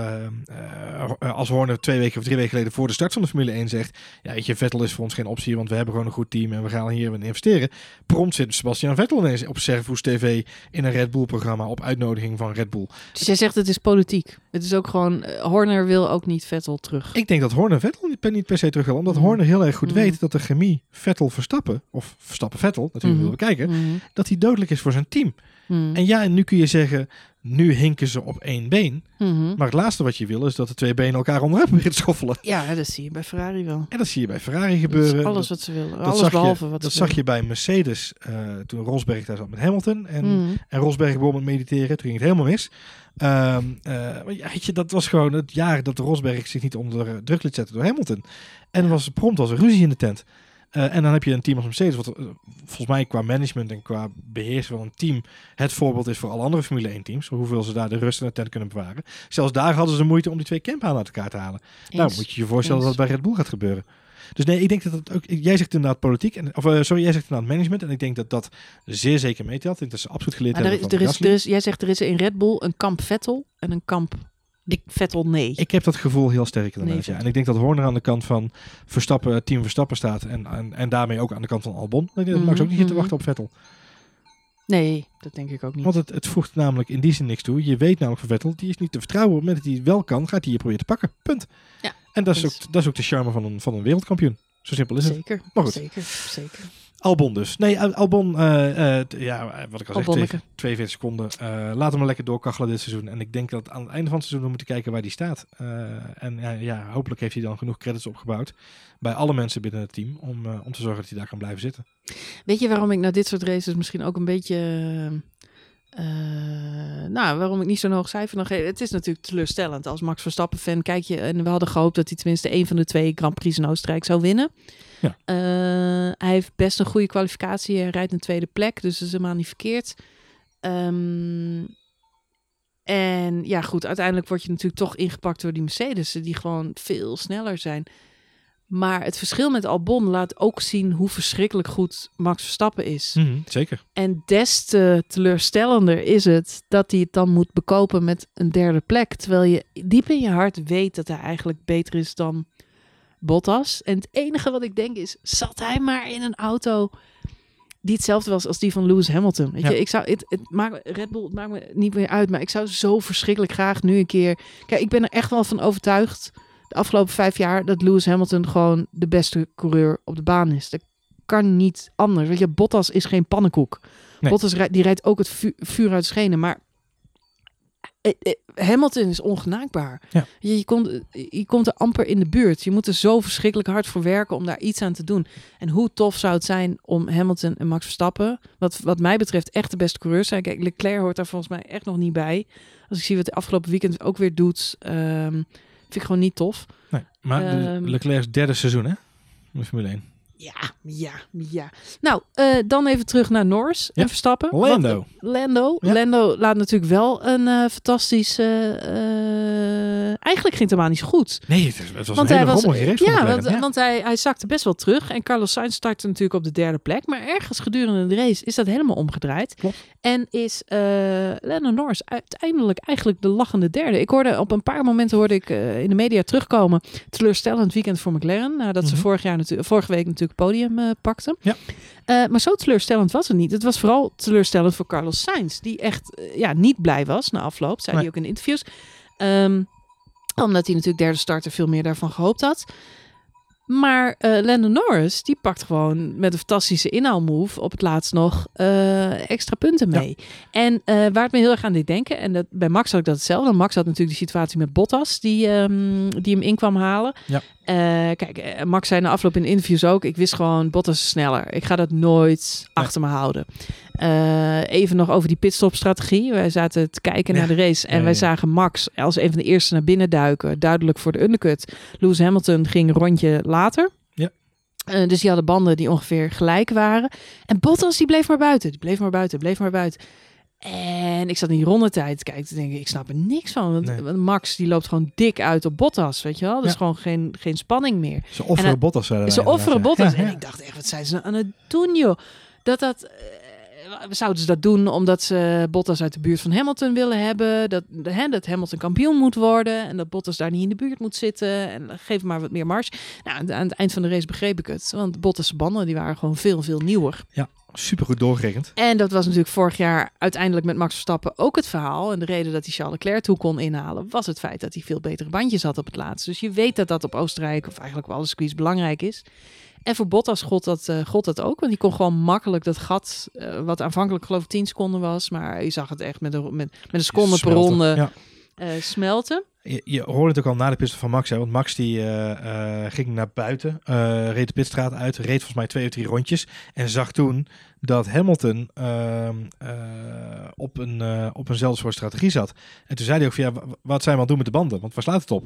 als Horner twee weken of drie weken geleden voor de start van de Formule 1 zegt, ja weet je, Vettel is voor ons geen optie, want we hebben gewoon een goed team en we gaan hier investeren. Prompt zit Sebastian Vettel ineens op Servus TV in een Red Bull programma op uitnodiging van Red Bull. Dus jij zegt het is politiek? Het is ook gewoon, uh, Horner wil ook niet Vettel terug. Ik denk dat Horner Vettel niet per, niet per se terug wil. Omdat mm. Horner heel erg goed mm. weet dat de chemie Vettel-Verstappen, of Verstappen-Vettel, natuurlijk mm. willen we kijken, mm. dat hij dodelijk is voor zijn team. Mm. En ja, en nu kun je zeggen, nu hinken ze op één been. -hmm. Maar het laatste wat je wil is dat de twee benen elkaar onderuit beginnen te schoffelen. Ja, dat zie je bij Ferrari wel. En dat zie je bij Ferrari gebeuren. alles wat ze willen. Alles behalve je, wat Dat ze zag je bij Mercedes uh, toen Rosberg daar zat met Hamilton. En, en Rosberg begon met mediteren. Toen ging het helemaal mis. Um, uh, ja, weet je, dat was gewoon het jaar dat Rosberg zich niet onder druk liet zetten door Hamilton. En was prompt als een ruzie in de tent. Uh, en dan heb je een team als Mercedes, wat uh, volgens mij qua management en qua beheersen van een team het voorbeeld is voor alle andere Formule 1 teams. Hoeveel ze daar de rust in de tent kunnen bewaren. Zelfs daar hadden ze moeite om die twee campanen uit elkaar te halen. Eens. Nou, moet je je voorstellen Eens. dat het bij Red Bull gaat gebeuren. Dus nee, ik denk dat het ook. Jij zegt inderdaad politiek. En, of uh, sorry, jij zegt inderdaad management. En ik denk dat dat zeer zeker meetelt. Ik denk dat ze absoluut geleerd maar er hebben. Is, er is, er is, jij zegt er is in Red Bull een kamp Vettel en een kamp ik Vettel nee. Ik heb dat gevoel heel sterk inderdaad. Nee, ja. En ik denk dat Horner aan de kant van Verstappen, team Verstappen staat. En, en, en daarmee ook aan de kant van Albon. Ik denk dat Max ook niet zit te wachten op Vettel. Nee, dat denk ik ook niet. Want het, het voegt namelijk in die zin niks toe. Je weet namelijk van Vettel, die is niet te vertrouwen. Op het moment dat hij wel kan, gaat hij je proberen te pakken. Punt. Ja, en dat is, ook, dat is ook de charme van een, van een wereldkampioen. Zo simpel is zeker, het. Maar goed. Zeker, zeker. Albon dus. Nee, Albon, uh, uh, ja, wat ik al zeg, 42 seconden. Uh, laat hem maar lekker doorkachelen dit seizoen. En ik denk dat aan het einde van het seizoen we moeten kijken waar hij staat. en ja, hopelijk heeft hij dan genoeg credits opgebouwd bij alle mensen binnen het team om, om te zorgen dat hij daar kan blijven zitten. Weet je waarom ik naar dit soort races misschien ook een beetje... Uh, nou, waarom ik niet zo'n hoog cijfer nog geef. Het is natuurlijk teleurstellend. Als Max Verstappen fan kijk je en we hadden gehoopt dat hij tenminste een van de twee Grand Prix in Oostenrijk zou winnen. Ja. Uh, hij heeft best een goede kwalificatie. Hij rijdt een tweede plek, dus dat is helemaal niet verkeerd. Um, en ja, goed, uiteindelijk word je natuurlijk toch ingepakt door die Mercedes, die gewoon veel sneller zijn. Maar het verschil met Albon laat ook zien hoe verschrikkelijk goed Max Verstappen is. Mm -hmm, zeker. En des te teleurstellender is het dat hij het dan moet bekopen met een derde plek. Terwijl je diep in je hart weet dat hij eigenlijk beter is dan Bottas. En het enige wat ik denk is, zat hij maar in een auto die hetzelfde was als die van Lewis Hamilton. Weet Ja. je, ik zou het, het maakt Red Bull het maakt me niet meer uit, maar ik zou zo verschrikkelijk graag nu een keer. Kijk, ik ben er echt wel van overtuigd de afgelopen vijf jaar dat Lewis Hamilton gewoon de beste coureur op de baan is. Dat kan niet anders. Weet je, Bottas is geen pannenkoek. Nee. Bottas die rijdt ook het vu vuur uit schenen, maar eh, eh, Hamilton is ongenaakbaar. Ja. Je, je, komt, je komt er amper in de buurt. Je moet er zo verschrikkelijk hard voor werken om daar iets aan te doen. En hoe tof zou het zijn om Hamilton en Max Verstappen, wat, wat mij betreft echt de beste coureurs zijn. Kijk, Leclerc hoort daar volgens mij echt nog niet bij. Als ik zie wat hij afgelopen weekend ook weer doet, um, vind ik gewoon niet tof. Nee, maar de Leclerc's derde seizoen, hè? De Formule 1. Ja, ja, ja. Nou, uh, dan even terug naar Norris en Ja. Verstappen. Lando. Uh, Lando. Ja. Lando laat natuurlijk wel een uh, fantastische... uh, eigenlijk ging het helemaal niet zo goed. Nee, het, het was Want een hele was, race. ja, want, McLaren, want hij, hij zakte best wel terug. En Carlos Sainz startte natuurlijk op de derde plek. Maar ergens gedurende de race is dat helemaal omgedraaid. Klopt. En is Lando Norris uiteindelijk eigenlijk de lachende derde. Ik hoorde op een paar momenten hoorde ik in de media terugkomen. Teleurstellend weekend voor McLaren. Nadat Mhm. ze vorig jaar vorige week natuurlijk podium uh, pakten. Ja. Uh, maar zo teleurstellend was het niet. Het was vooral teleurstellend voor Carlos Sainz. Die echt uh, ja, niet blij was na afloop. Zei Nee. hij ook in interviews. Um, omdat hij natuurlijk derde starter veel meer daarvan gehoopt had. Maar uh, Landon Norris, die pakt gewoon met een fantastische inhaalmove op het laatst nog uh, extra punten mee. En uh, waar het me heel erg aan deed denken, en dat, bij Max had ik dat hetzelfde. Max had natuurlijk de situatie met Bottas, die, um, die hem in kwam halen. Ja. Kijk, Max zei na afloop in interviews ook, ik wist gewoon, Bottas sneller. Ik ga dat nooit achter me houden. even nog over die pitstop-strategie. Wij zaten te kijken Ja. naar de race en Ja, wij zagen Max als een van de eerste naar binnen duiken. Duidelijk voor de undercut. Lewis Hamilton ging een rondje later. Ja. Eh, dus die hadden banden die ongeveer gelijk waren. En Bottas die bleef maar buiten. Die bleef maar buiten, bleef maar buiten. En ik zat in die rondetijd te kijken te denken, ik snap er niks van. Want, Nee. Max die loopt gewoon dik uit op Bottas, weet je wel. Dus Ja. gewoon geen, geen spanning meer. Ze offeren En, Bottas. Ze offeren Bottas. ja. En ik dacht echt, wat zijn ze nou aan het doen, joh? Dat dat... eh, zouden ze dat doen omdat ze Bottas uit de buurt van Hamilton willen hebben? Dat, hè, dat Hamilton kampioen moet worden en dat Bottas daar niet in de buurt moet zitten. En geef maar wat meer marge. Nou, aan- het eind van de race begreep ik het. Want Bottas' banden die waren gewoon veel, veel nieuwer. Super goed doorgerekend. En dat was natuurlijk vorig jaar uiteindelijk met Max Verstappen ook het verhaal. En de reden dat hij Charles Leclerc toe kon inhalen, was het feit dat hij veel betere bandjes had op het laatst. Dus je weet dat dat op Oostenrijk, of eigenlijk op alle circuits, belangrijk is. En voor Bottas gold dat, eh gold dat ook. Want die kon gewoon makkelijk dat gat, eh, wat aanvankelijk geloof ik 10 seconden was. Maar je zag het echt met een, met, met een seconde per ronde Ja. eh, smelten. Je, je hoorde het ook al na de pitstop van Max. Hè? Want Max die, ging naar buiten, reed de pitstraat uit, reed volgens mij twee of drie rondjes. En zag toen dat Hamilton ehm, eh, op, een, op eenzelfde soort strategie zat. En toen zei hij ook van ja, wat zijn we aan het doen met de banden? Want waar slaat het op?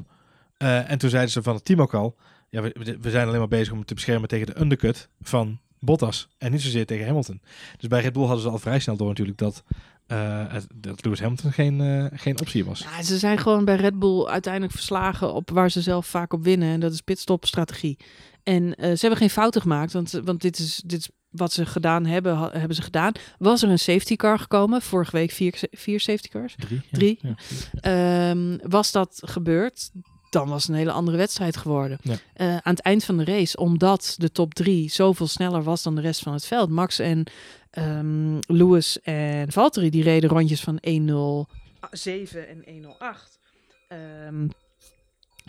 En toen zeiden ze van het team ook al, ja, we, zijn alleen maar bezig om te beschermen tegen de undercut van Bottas. En niet zozeer tegen Hamilton. Dus bij Red Bull hadden ze al vrij snel door natuurlijk dat, het- dat Lewis Hamilton geen, eh, geen optie was. Ja, ze zijn gewoon bij Red Bull uiteindelijk verslagen op waar ze zelf vaak op winnen. En dat is pitstop-strategie. En eh, ze hebben geen fouten gemaakt, want, want dit, is, dit is wat ze gedaan hebben, ha- hebben ze gedaan. Was er een safety car gekomen? Vorige week vier, vier safety cars. Drie. ja. Drie. Ja. Ehm, was dat gebeurd, dan was het een hele andere wedstrijd geworden. Ja. Eh, aan het eind van de race, omdat de top drie zoveel sneller was dan de rest van het veld. Max en ehm, Lewis en Valtteri, die reden rondjes van 1.07 en 1.08. Ehm,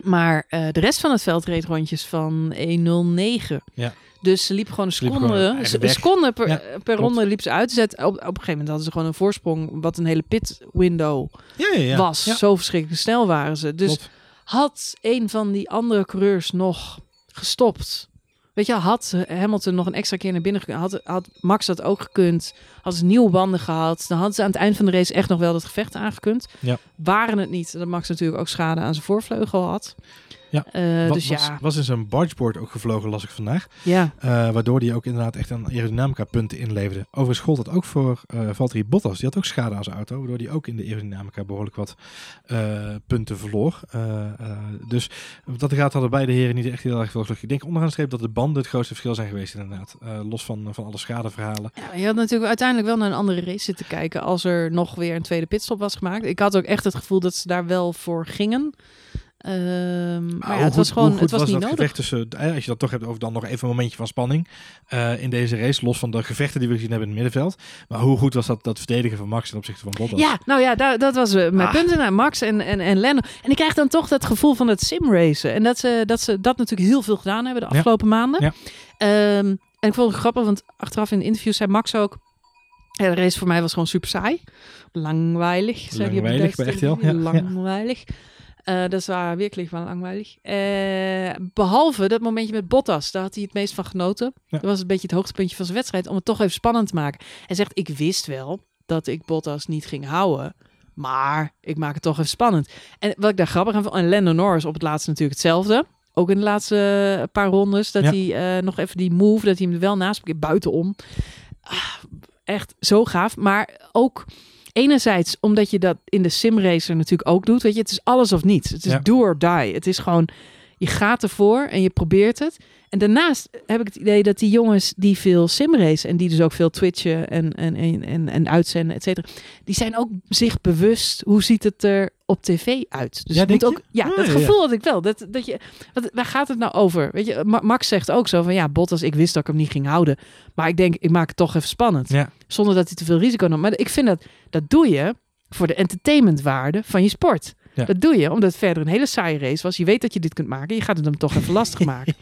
maar eh, de rest van het veld reed rondjes van 1.09. Ja. Dus ze liepen gewoon een seconde, een seconde per, Ja, per ronde liep ze uit. Op, op een gegeven moment hadden ze gewoon een voorsprong, wat een hele pit window Ja, ja, ja. was. Zo verschrikkelijk snel waren ze. Dus klopt. Had een van die andere coureurs nog gestopt. Weet je, had Hamilton nog een extra keer naar binnen gekund. Had, had Max dat ook gekund. Had ze nieuwe banden gehad. Dan hadden ze aan het eind van de race echt nog wel dat gevecht aangekund. Ja. Waren het niet dat Max natuurlijk ook schade aan zijn voorvleugel had. Ja. Wa- dus was, ja, was in zijn bargeboard ook gevlogen, las ik vandaag. ja. Eh, waardoor hij ook inderdaad echt een aerodynamica punten inleverde. Overigens gold dat ook voor eh Valtteri Bottas. Die had ook schade aan zijn auto. Waardoor hij ook in de aerodynamica behoorlijk wat punten verloor. Dus dat gaat hadden beide heren niet echt heel erg veel geluk. Ik denk onderaan de streep dat de banden het grootste verschil zijn geweest inderdaad. Los van, van alle schadeverhalen. Ja, je had natuurlijk uiteindelijk wel naar een andere race zitten kijken als er nog weer een tweede pitstop was gemaakt. Ik had ook echt het gevoel dat ze daar wel voor gingen. Ehm, maar ja, het was goed- gewoon hoe het was niet dat nodig. gevecht tussen, eh, als je dat toch hebt over dan nog even een momentje van spanning eh, in deze race. Los van de gevechten die we gezien hebben in het middenveld. Maar hoe goed was dat, dat verdedigen van Max ten opzichte van Bottas? Ja, nou ja, daar, dat was eh, mijn Ah. punt inderdaad. Max en, en, en Lando. En ik krijg dan toch dat gevoel van het simracen. En dat ze, dat ze dat natuurlijk heel veel gedaan hebben de Ja. afgelopen maanden. Ja. Ehm, en ik vond het grappig, want achteraf in de interview zei Max ook... Ja, de race voor mij was gewoon super saai. Langweilig, zei hij op de Langweilig, bij RTL, televisie. ja, ja. Eh, dat is waar, werkelijk wel langweilig. Eh, behalve dat momentje met Bottas, daar had hij het meest van genoten. Ja. Dat was een beetje het hoogtepuntje van zijn wedstrijd, om het toch even spannend te maken. Hij zegt, ik wist wel dat ik Bottas niet ging houden, maar ik maak het toch even spannend. En wat ik daar grappig aan vond, en Lando Norris op het laatste natuurlijk hetzelfde. Ook in de laatste eh, paar rondes, dat Ja. hij nog even die move, dat hij hem er wel naast, buitenom. Ah, echt zo gaaf, maar ook... Enerzijds omdat je dat in de simracer natuurlijk ook doet. Weet je, het is alles of niets. Het is Ja. do or die. Het is gewoon, je gaat ervoor en je probeert het. En daarnaast heb ik het idee dat die jongens die veel simracen en die dus ook veel twitchen en, en, en, en, en uitzenden, et cetera, die zijn ook zich bewust hoe ziet het er op tv uit. Dus Ja, moet ook, ja, Ah, dat ja, gevoel had ik wel. Dat, dat je, wat, waar gaat het nou over? Weet je, Ma- Max zegt ook zo van ja, Bottas, ik wist dat ik hem niet ging houden, maar ik denk, ik maak het toch even spannend, Ja. zonder dat hij te veel risico nam. Maar ik vind dat dat doe je voor de entertainmentwaarde van je sport. Ja. Dat doe je omdat het verder een hele saaie race was. Je weet dat je dit kunt maken. Je gaat het hem toch even lastig maken.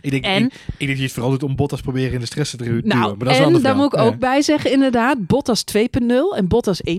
Ik denk, En- ik, ik denk dat je het vooral doet om Bottas proberen in de stress te duwen. nou, maar dat en daar moet ik ook bij zeggen inderdaad. Bottas 2.0 en Bottas 1.0.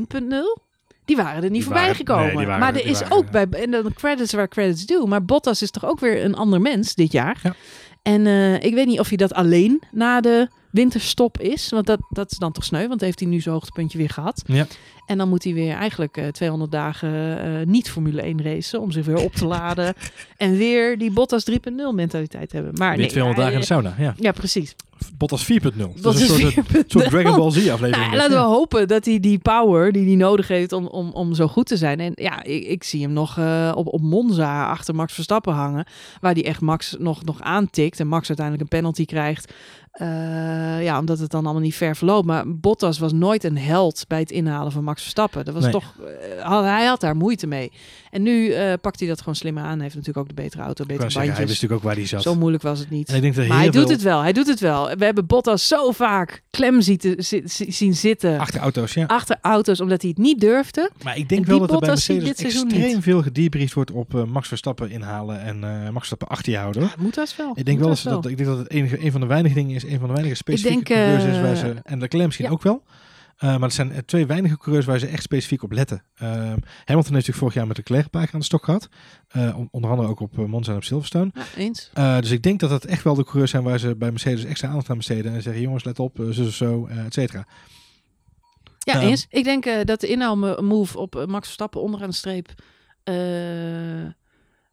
Die waren er niet Die voorbij waren- gekomen. nee, maar er- er is waren ook bij... En dan credits waar credits due. Maar Bottas is toch ook weer een ander mens dit jaar. Ja. En eh, ik weet niet of hij dat alleen na de winterstop is. Want dat, dat is dan toch sneu. Want heeft hij nu zijn hoogtepuntje weer gehad. Ja. En dan moet hij weer eigenlijk eh, 200 dagen eh, niet Formule 1 racen. Om zich weer op te laden. en weer die Bottas 3.0 mentaliteit hebben. Maar Weer nee, 200 dagen in de sauna, ja. Ja, precies. Bottas 4.0. Dat is een soort, een 4.0. soort Dragon Ball Z aflevering. Nou, laten we hopen dat hij die power die hij nodig heeft om, om, om zo goed te zijn. En ja, ik, ik zie hem nog eh, op, op Monza achter Max Verstappen hangen. Waar die echt Max nog, nog aantikt. En Max uiteindelijk een penalty krijgt. Eh, ja, omdat het dan allemaal niet ver verloopt. Maar Bottas was nooit een held bij het inhalen van Max Verstappen. Dat was Nee. toch, eh, had- hij had daar moeite mee. En nu eh, pakt hij dat gewoon slimmer aan. Hij heeft natuurlijk ook de betere auto, betere zeggen, hij bandjes. wist natuurlijk ook waar hij zat. Zo moeilijk was het niet. en ik denk dat Maar hij doet het wel, hij doet het wel. We hebben Bottas zo vaak klem zien zitten achter auto's, ja. achter auto's omdat hij het niet durfde. Maar ik denk En wel dat er bij Bottas zie je Mercedes dit seizoen extreem niet. veel gedebriefd wordt op Max Verstappen inhalen en Max Verstappen achter je houden. hoor. Moet dat wel. Ik denk wel dat, dat, ik denk dat het enige, een van de weinige dingen is, een van de weinige specifieke denk, coureurs is eh, waar ze, en de Leclerc misschien ja. ook wel. Eh, maar het zijn eh, twee weinige coureurs waar ze echt specifiek op letten. Ehm, Hamilton heeft natuurlijk vorig jaar met Leclerc een paar keer aan de stok gehad. Eh, on- onder andere ook op eh, Monza en op Silverstone. Ja, eens. Eh, dus ik denk dat het echt wel de coureurs zijn waar ze bij Mercedes extra aandacht aan besteden. En zeggen, jongens, let op, eh, zo, zo, zo, eh, et cetera. Ja, Ehm, eens. Ik denk eh, dat de inhaalmove op eh, Max Verstappen onderaan de streep eh,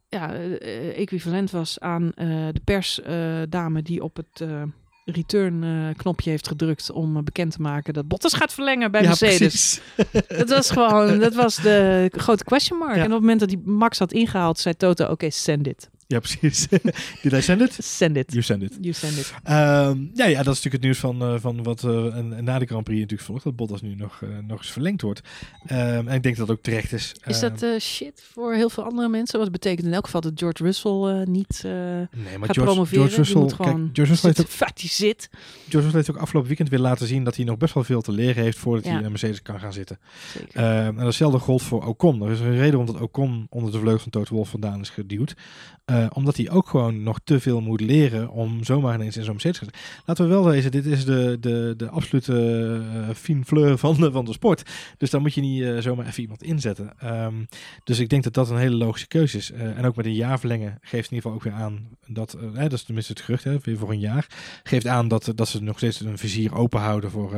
ja, eh, equivalent was aan eh, de persdame die op het eh, return eh, knopje heeft gedrukt om eh, bekend te maken dat Bottas gaat verlengen bij ja, Mercedes. precies. Dat was gewoon, dat was de grote question mark. Ja. En op het moment dat hij Max had ingehaald, zei Toto, oké, send it. Ja, precies. Did I send it? Send it. You send it. You send it. Ehm, ja, ja, dat is natuurlijk het nieuws van, eh, van wat eh, en, en na de Grand Prix natuurlijk volgt. Dat Bottas nu nog, eh, nog eens verlengd wordt. Ehm, en ik denk dat dat ook terecht is. Is Ehm, dat eh, shit voor heel veel andere mensen? Wat betekent in elk geval dat George Russell eh, niet eh, nee, maar gaat George, promoveren? George Russell, moet gewoon kijk, George Russell, heeft ook, zitten, fat die zit. George Russell heeft ook afgelopen weekend weer laten zien dat hij nog best wel veel te leren heeft voordat Ja. hij in een Mercedes kan gaan zitten. Ehm, en datzelfde gold voor Ocon. Er is een reden omdat Ocon onder de vleugel van Toto Wolff vandaan is geduwd. Eh, omdat hij ook gewoon nog te veel moet leren om zomaar ineens in zo'n Mercedes te. Laten we wel wezen, dit is de, de, de absolute uh, fine fleur van de, van de sport. Dus daar moet je niet eh, zomaar even iemand inzetten. Ehm, dus ik denk dat dat een hele logische keuze is. En ook met een jaar verlengen geeft in ieder geval ook weer aan dat, eh, dat is tenminste het gerucht, hè, weer voor een jaar, geeft aan dat, dat ze nog steeds een vizier open houden voor,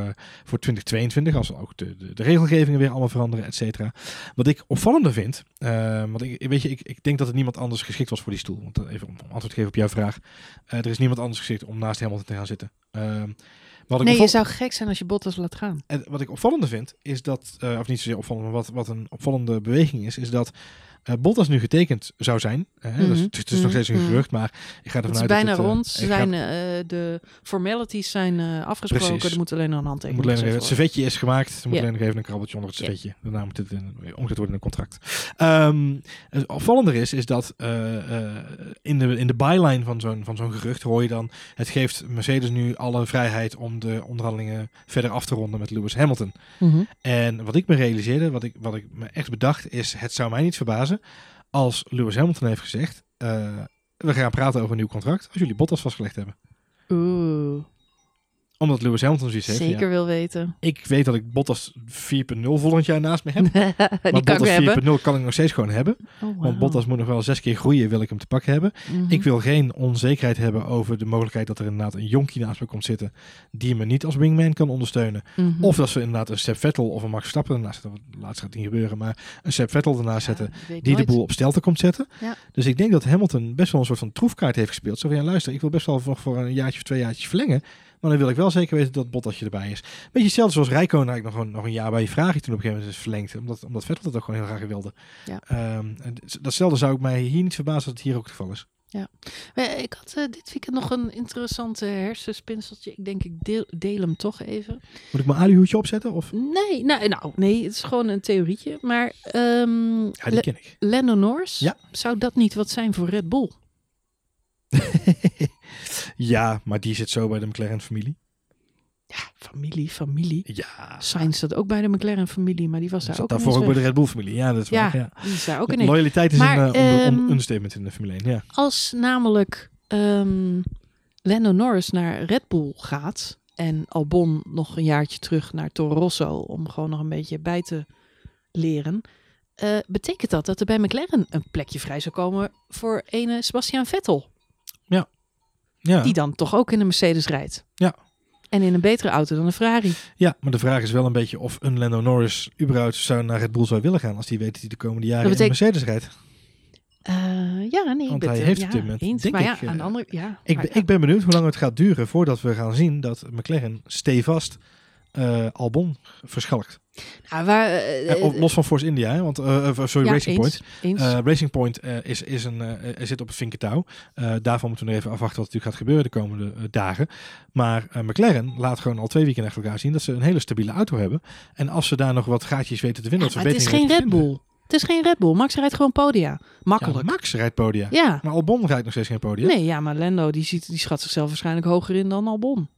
voor 2022, als ook de, de, regelgevingen weer allemaal veranderen, et cetera. Wat ik opvallender vind, uh, want ik, weet je, ik, ik denk dat het niemand anders geschikt was voor die stoel. Want even om antwoord te geven op jouw vraag. Uh, er is niemand anders geschikt om naast Hamilton te gaan zitten. Uh, wat ik nee, je zou gek zijn als je Bottas laat gaan. En wat ik opvallender vind, is dat, uh, of niet zozeer opvallend, maar wat, wat een opvallende beweging is, is dat uh, Bottas nu getekend zou zijn. Mm -hmm. dus, het is mm -hmm. nog steeds een gerucht, maar ik ga ervan het uit is bijna dat het, rond. Ze zijn, uh, de formalities zijn afgesproken. Precies. Er moet alleen nog een handtekening moet alleen even, Het servetje is gemaakt. Er moet alleen nog even een krabbeltje onder het servetje. Yeah. Daarna moet het in, omgezet worden in een contract. Um, het opvallender is, is dat in, de, in de byline van zo'n van zo'n gerucht hoor je dan... Het geeft Mercedes nu alle vrijheid om de onderhandelingen verder af te ronden met Lewis Hamilton. Mm -hmm. En wat ik me realiseerde, wat ik, wat ik me echt bedacht, is... Het zou mij niet verbazen als Lewis Hamilton heeft gezegd... Uh, we gaan praten over een nieuw contract als jullie Bottas vastgelegd hebben. Oeh. Omdat Lewis Hamilton zoiets heeft. Zeker ja, wil weten. Ik weet dat ik Bottas 4.0 volgend jaar naast me heb. Maar Bottas 4.0 kan ik nog steeds gewoon hebben. Oh, wow. Want Bottas moet nog wel zes keer groeien, wil ik hem te pakken hebben. Mm -hmm. Ik wil geen onzekerheid hebben over de mogelijkheid dat er inderdaad een jonkie naast me komt zitten. Die me niet als wingman kan ondersteunen. Mm -hmm. Of dat ze inderdaad een Seb Vettel of een Max Verstappen ernaast zetten. Laatst gaat het niet gebeuren. Maar een Seb Vettel ernaast zetten. Ja, die nooit. de boel op stelte komt zetten. Ja. Dus ik denk dat Hamilton best wel een soort van troefkaart heeft gespeeld. Zo van ja, luister, ik wil best wel nog voor een jaartje of twee jaartjes verlengen. Maar dan wil ik wel zeker weten dat Bottasje erbij is. Beetje hetzelfde zoals Rijkoon eigenlijk nog een, nog een jaar bij je vraag toen op een gegeven moment is verlengd. Omdat, omdat Vettel dat ook gewoon heel graag wilde. Ja. Um, datzelfde zou ik mij hier niet verbazen dat het hier ook het geval is. Ja, ik had uh, dit weekend nog een interessante hersenspinseltje. Ik denk, ik deel, deel hem toch even. Moet ik mijn alihoedje opzetten? Of? Nee, nou, nou, nee, het is gewoon een theorietje. Maar um, ja, die ken ik. Lando Norris, ja. zou dat niet wat zijn voor Red Bull? ja, maar die zit zo bij de McLaren-familie. Ja, Familie, familie. Ja, Sainz zat ook bij de McLaren-familie, maar die was daar zat ook daarvoor ook bij de. Red Bull-familie. Ja, dat is waar. Ja, Ja. die is daar ook ineens. Loyaliteit is Maar, een, uh, ehm, understatement in de Formule 1. Ja. Als namelijk ehm Lando Norris naar Red Bull gaat en Albon nog een jaartje terug naar Toro Rosso om gewoon nog een beetje bij te leren, eh, betekent dat dat er bij McLaren een plekje vrij zou komen voor ene Sebastian Vettel, Ja. die dan toch ook in een Mercedes rijdt. Ja. En in een betere auto dan een Ferrari. ja, maar de vraag is wel een beetje of een Lando Norris überhaupt zou naar Red Bull zou willen gaan als hij weet dat hij de komende jaren in een Mercedes rijdt. Eh, ja, nee, Want hij het, heeft ja, dit moment, eens. maar ja, ik, eh, aan de andere, ja, Ik, ik ben benieuwd hoe lang het gaat duren voordat we gaan zien dat McLaren stevast eh Albon verschalkt. Nou, waar, eh, Eh, los van Force India, hè, want sorry, ja, Racing eens, Point. eens. Racing Point is, is een, zit op een vinkentouw. Daarvan moeten we nog even afwachten wat natuurlijk gaat gebeuren de komende dagen. Maar McLaren laat gewoon al twee weken achter elkaar zien dat ze een hele stabiele auto hebben. En als ze daar nog wat gaatjes weten te vinden, Ja, het is geen Red Bull. Het is geen Red Bull. Max rijdt gewoon podia. Makkelijk. Ja, Max rijdt podia. Ja. Maar Albon rijdt nog steeds geen podia. Nee, ja, maar Lando die, ziet, die schat zichzelf waarschijnlijk hoger in dan Albon.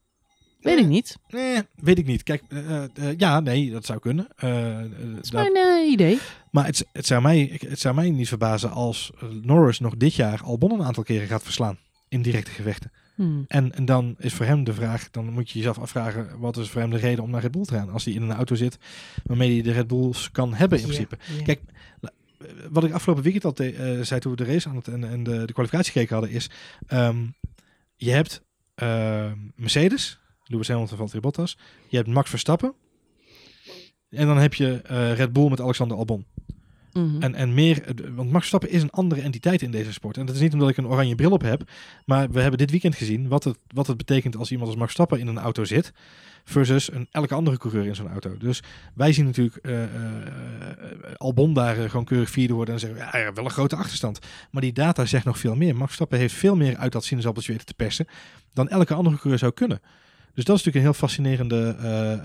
Weet Eh, ik niet. Nee, weet ik niet. Kijk, eh, eh, ja, nee, dat zou kunnen. Eh, eh, Dat is dat- mijn eh, idee. maar het, het, zou mij, het zou mij niet verbazen als eh, Norris nog dit jaar Albon een aantal keren gaat verslaan. In directe gevechten. Hmm. En, en dan is voor hem de vraag, dan moet je jezelf afvragen, wat is voor hem de reden om naar Red Bull te gaan? Als hij in een auto zit waarmee hij de Red Bulls kan hebben in principe. Kijk, eh, wat ik afgelopen weekend al te- eh, zei toen we de race aan het en, en de, de kwalificatie gekeken hadden, is ehm, je hebt ehm, Mercedes, Lewis Hamilton, Valtteri Bottas, je hebt Max Verstappen en dan heb je eh, Red Bull met Alexander Albon. Mhm. En, en meer, eh, want Max Verstappen is een andere entiteit in deze sport. En dat is niet omdat ik een oranje bril op heb, maar we hebben dit weekend gezien wat het, wat het betekent als iemand als Max Verstappen in een auto zit, versus een, elke andere coureur in zo'n auto. Dus wij zien natuurlijk eh, Albon daar gewoon keurig vierde worden en zeggen, ja, ja, wel een grote achterstand. Maar die data zegt nog veel meer. Max Verstappen heeft veel meer uit dat sinaasappeltje weten te persen dan elke andere coureur zou kunnen. Dus dat is natuurlijk een heel fascinerende eh, eh,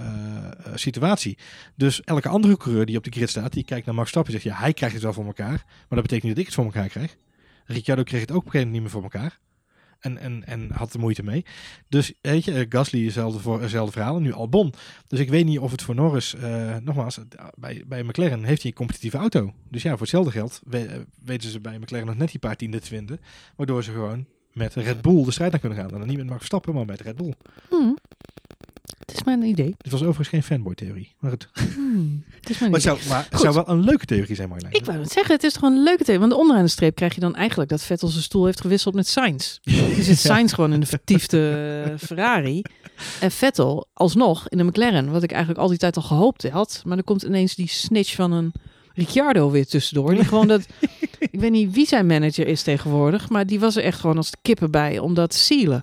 situatie. Dus elke andere coureur die op de grid staat, die kijkt naar Max Verstappen en zegt, ja, hij krijgt het wel voor elkaar. Maar dat betekent niet dat ik het voor elkaar krijg. Ricciardo kreeg het ook op een gegeven moment niet meer voor elkaar. En, en, en had er moeite mee. Dus weet je, eh, Gasly hetzelfde, voor, verhaal. En nu Albon. Dus ik weet niet of het voor Norris, nogmaals, bij, bij McLaren heeft hij een competitieve auto. Dus ja, voor hetzelfde geld we- weten ze bij McLaren nog net die paar tienden te vinden. Waardoor ze gewoon met Red Bull de strijd aan kunnen gaan. En dan niet met Max Verstappen, maar met Red Bull. Hmm. Het is mijn idee. Dit was overigens geen fanboy-theorie. Maar het, Hmm. Het is mijn maar het, idee. zou, maar het zou wel een leuke theorie zijn, Marjolein. Ik wou het zeggen, het is toch een leuke thema. Want onderaan de streep krijg je dan eigenlijk dat Vettel zijn stoel heeft gewisseld met Sainz. Je zit Sainz gewoon in de vertiefde eh, Ferrari. En Vettel alsnog in de McLaren. Wat ik eigenlijk al die tijd al gehoopt had. Maar dan komt ineens die snitch van een Ricciardo weer tussendoor. Die gewoon dat... Ik weet niet wie zijn manager is tegenwoordig. Maar die was er echt gewoon als de kippen bij om dat te sealen.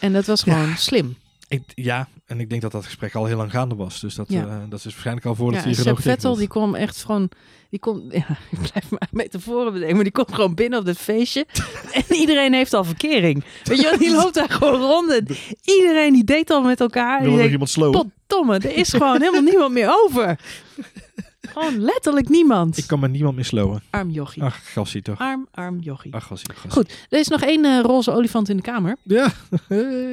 En dat was gewoon Ja. slim. Ik, ja, en ik denk dat dat gesprek al heel lang gaande was. Dus dat, Ja. eh, dat is waarschijnlijk al voordat Ja, hij Seb getekend Vettel, had. die kwam echt gewoon... Die komt, ja, ik blijf maar metaforen bedenken, maar die komt gewoon binnen op dit feestje. En iedereen heeft al verkering. Weet je die loopt daar gewoon rond. En iedereen die deed al met elkaar. En Wil die er nog iemand slowen? potdomme, er is gewoon helemaal niemand meer over. Gewoon letterlijk niemand. Ik kan met niemand meer slowen. Arm jochie. Ach, gassie toch. Arm, arm jochie. Ach, gassie, gassie. Goed, er is nog één eh, roze olifant in de kamer. Ja.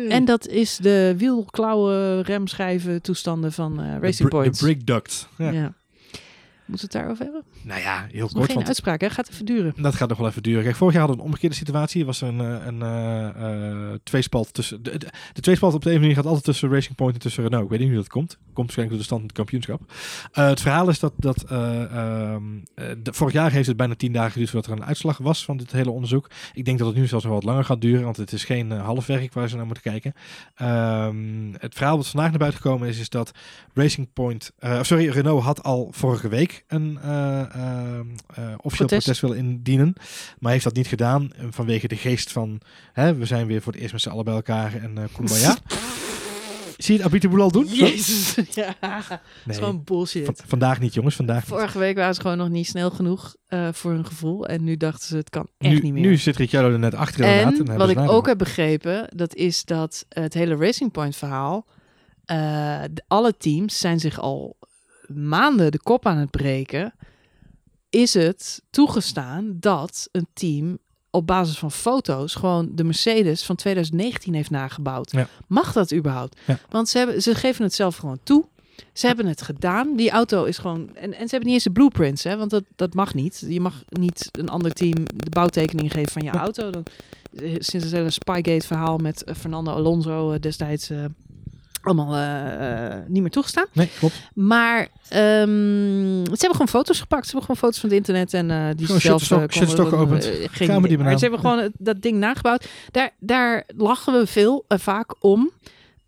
En dat is de wielklauwen, remschijven toestanden van eh, Racing de, Point. De brake duct. Ja. ja. Moeten we het daarover hebben? Nou ja, heel kort. geen Want uitspraak, hè? Gaat even duren. dat gaat nog wel even duren. Kijk, vorig jaar hadden we een omgekeerde situatie. Er was een, eh, een eh, eh, tweespalt tussen... De, de, de tweespalt op de een manier gaat altijd tussen Racing Point en tussen Renault. Ik weet niet hoe dat komt. Komt waarschijnlijk door de stand in het kampioenschap. Eh, het verhaal is dat... dat eh, ehm, eh, de- vorig jaar heeft het bijna tien dagen geduurd voordat er een uitslag was van dit hele onderzoek. Ik denk dat het nu zelfs nog wat langer gaat duren, want het is geen halfwerk waar ze naar moeten kijken. Ehm, het verhaal wat vandaag naar buiten gekomen is, is dat Racing Point, sorry, Renault had al vorige week een eh, ehm, eh, officieel Protest. willen indienen, maar heeft dat niet gedaan vanwege de geest van, hè, we zijn weer voor het eerst met z'n allen bij elkaar en uh, kumbaya. Zie je het Abit al doen? Jezus. Ja, dat is gewoon bullshit. van- vandaag niet jongens, vandaag. Vorige week waren ze gewoon nog niet snel genoeg eh, voor hun gevoel. En nu dachten ze, het kan echt Nu, niet meer. nu zit Ricciardo er net achter en en wat ik ook heb begrepen, dat is dat het hele Racing Point verhaal... eh, de- alle teams zijn zich al maanden de kop aan het breken. Is het toegestaan dat een team op basis van foto's gewoon de Mercedes van 2019 heeft nagebouwd. Ja. Mag dat überhaupt? Ja. Want ze, hebben, ze geven het zelf gewoon toe. Ze hebben het gedaan. Die auto is gewoon. En, en ze hebben niet eens de blueprints, hè? Want dat, dat mag niet. Je mag niet een ander team de bouwtekening geven van je auto. Dan, eh, sinds het hele Spygate-verhaal met eh, Fernando Alonso eh, destijds allemaal eh, eh, niet meer toegestaan. Nee, klopt. Maar ehm, ze hebben gewoon foto's gepakt. Ze hebben gewoon foto's van het internet en eh die ze zelf konden- Shutterstock geopend. geen die Maar ze hebben gewoon dat ding nagebouwd. Daar, daar lachen we veel eh, vaak om.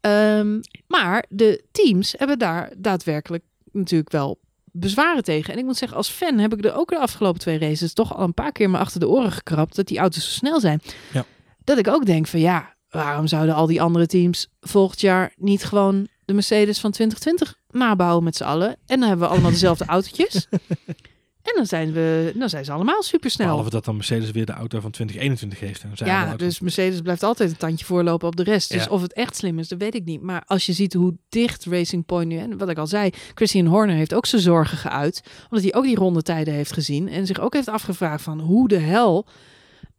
Ehm, maar de teams hebben daar daadwerkelijk natuurlijk wel bezwaren tegen. En ik moet zeggen, als fan heb ik er ook de afgelopen twee races toch al een paar keer me achter de oren gekrapt dat die auto's zo snel zijn. Ja. Dat ik ook denk van ja, waarom zouden al die andere teams volgend jaar niet gewoon de Mercedes van 2020 nabouwen met z'n allen? En dan hebben we allemaal dezelfde autootjes. En dan zijn, we, dan zijn ze allemaal supersnel. Behalve dat dan Mercedes weer de auto van 2021 heeft. En zijn Ja, dus Mercedes blijft altijd een tandje voorlopen op de rest. Dus Ja. of het echt slim is, dat weet ik niet. Maar als je ziet hoe dicht Racing Point nu... En wat ik al zei, Christian Horner heeft ook zijn zorgen geuit. Omdat hij ook die rondetijden heeft gezien. En zich ook heeft afgevraagd van hoe de hel...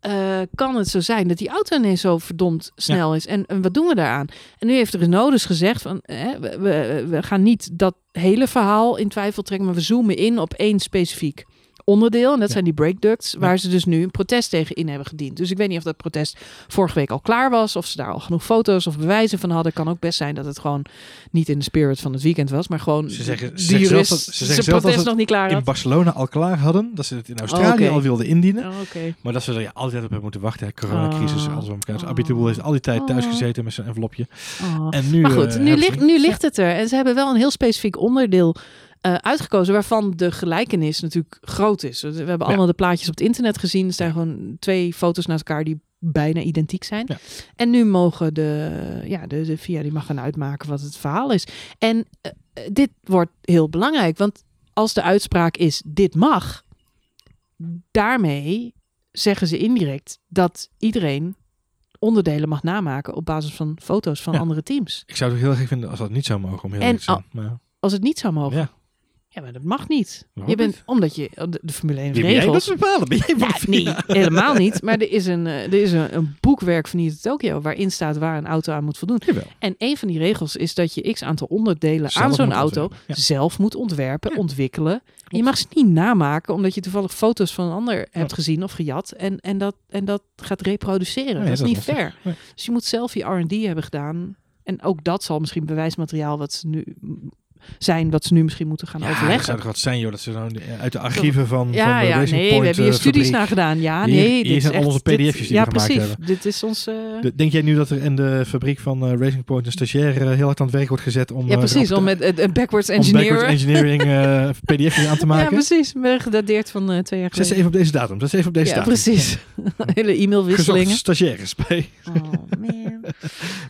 eh, kan het zo zijn dat die auto ineens zo verdomd snel is? En, en wat doen we daaraan? En nu heeft Renault dus gezegd van... Hè, we, we, we gaan niet dat hele verhaal in twijfel trekken... maar we zoomen in op één specifiek onderdeel. En dat Ja. zijn die brake ducts, waar Ja. ze dus nu een protest tegen in hebben gediend. Dus ik weet niet of dat protest vorige week al klaar was. Of ze daar al genoeg foto's of bewijzen van hadden. Kan ook best zijn dat het gewoon niet in de spirit van het weekend was. Maar gewoon Ze zeggen- ze zeggen zelf dat- ze zeggen zelf dat nog niet klaar in had. Barcelona al klaar hadden. Dat ze het in Australië oké. al wilden indienen. Oh. Maar dat ze er ja, altijd op hebben moeten wachten. hè. Coronacrisis, Ah. alles bij elkaar. Dus. Abiteboel heeft al die tijd thuis Ah. gezeten met zijn envelopje. Oh. En nu, Maar eh, nu, ligt, nu ligt het er. En ze hebben wel een heel specifiek onderdeel eh, uitgekozen waarvan de gelijkenis natuurlijk groot is. We hebben allemaal de plaatjes op het internet gezien. Er staan gewoon twee foto's naast elkaar die bijna identiek zijn. Ja. En nu mogen de, ja, de, de VIA die mag gaan uitmaken wat het verhaal is. En eh, dit wordt heel belangrijk, want als de uitspraak is dit mag, daarmee zeggen ze indirect dat iedereen onderdelen mag namaken op basis van foto's van Ja. andere teams. Ik zou het heel erg vinden als dat niet zou mogen. Om heel En te zijn. Maar, Als het niet zou mogen. ja. Ja, maar dat mag niet. Waarom Je bent, niet? omdat je de, de Formule 1 Wie ben jij dat regels. bepalen? Ben jij Ja, nee, helemaal niet. Maar er is een, eh, er is een, een boekwerk van Nita Tokyo waarin staat waar een auto aan moet voldoen. Jawel. En een van die regels is dat je x aantal onderdelen Zelf aan zo'n auto ja. zelf moet ontwerpen, Ja. ontwikkelen. En je mag ze niet namaken omdat je toevallig foto's van een ander hebt gezien of gejat en, en, dat, en dat gaat reproduceren. Nee, dat is dat niet fair. Nee. Dus je moet zelf je R&D hebben gedaan. En ook dat zal misschien bewijsmateriaal wat ze nu zijn, wat ze nu misschien moeten gaan Ja, overleggen. zou toch wat zijn, joh. Dat ze dan uit de archieven van, Ja, van de ja, Racing nee, Point, we hebben hier eh, studies fabriek. naar gedaan. Ja, nee. hier dit is zijn al onze dit- PDF'jes die we Ja, gemaakt precies. hebben. Dit is ons... eh, De- Denk jij nu dat er in de fabriek van Racing Point een stagiair heel hard aan het werk wordt gezet om... ja, precies. Om met eh, backwards om engineeren. backwards engineering pdf'jes aan te ja, maken? precies. Ben gedateerd van twee jaar Zet ze geleden. even op deze datum. Zet ze even op deze Ja, datum. precies. Hele e-mailwisselingen. stagiaires bij. Oh, man.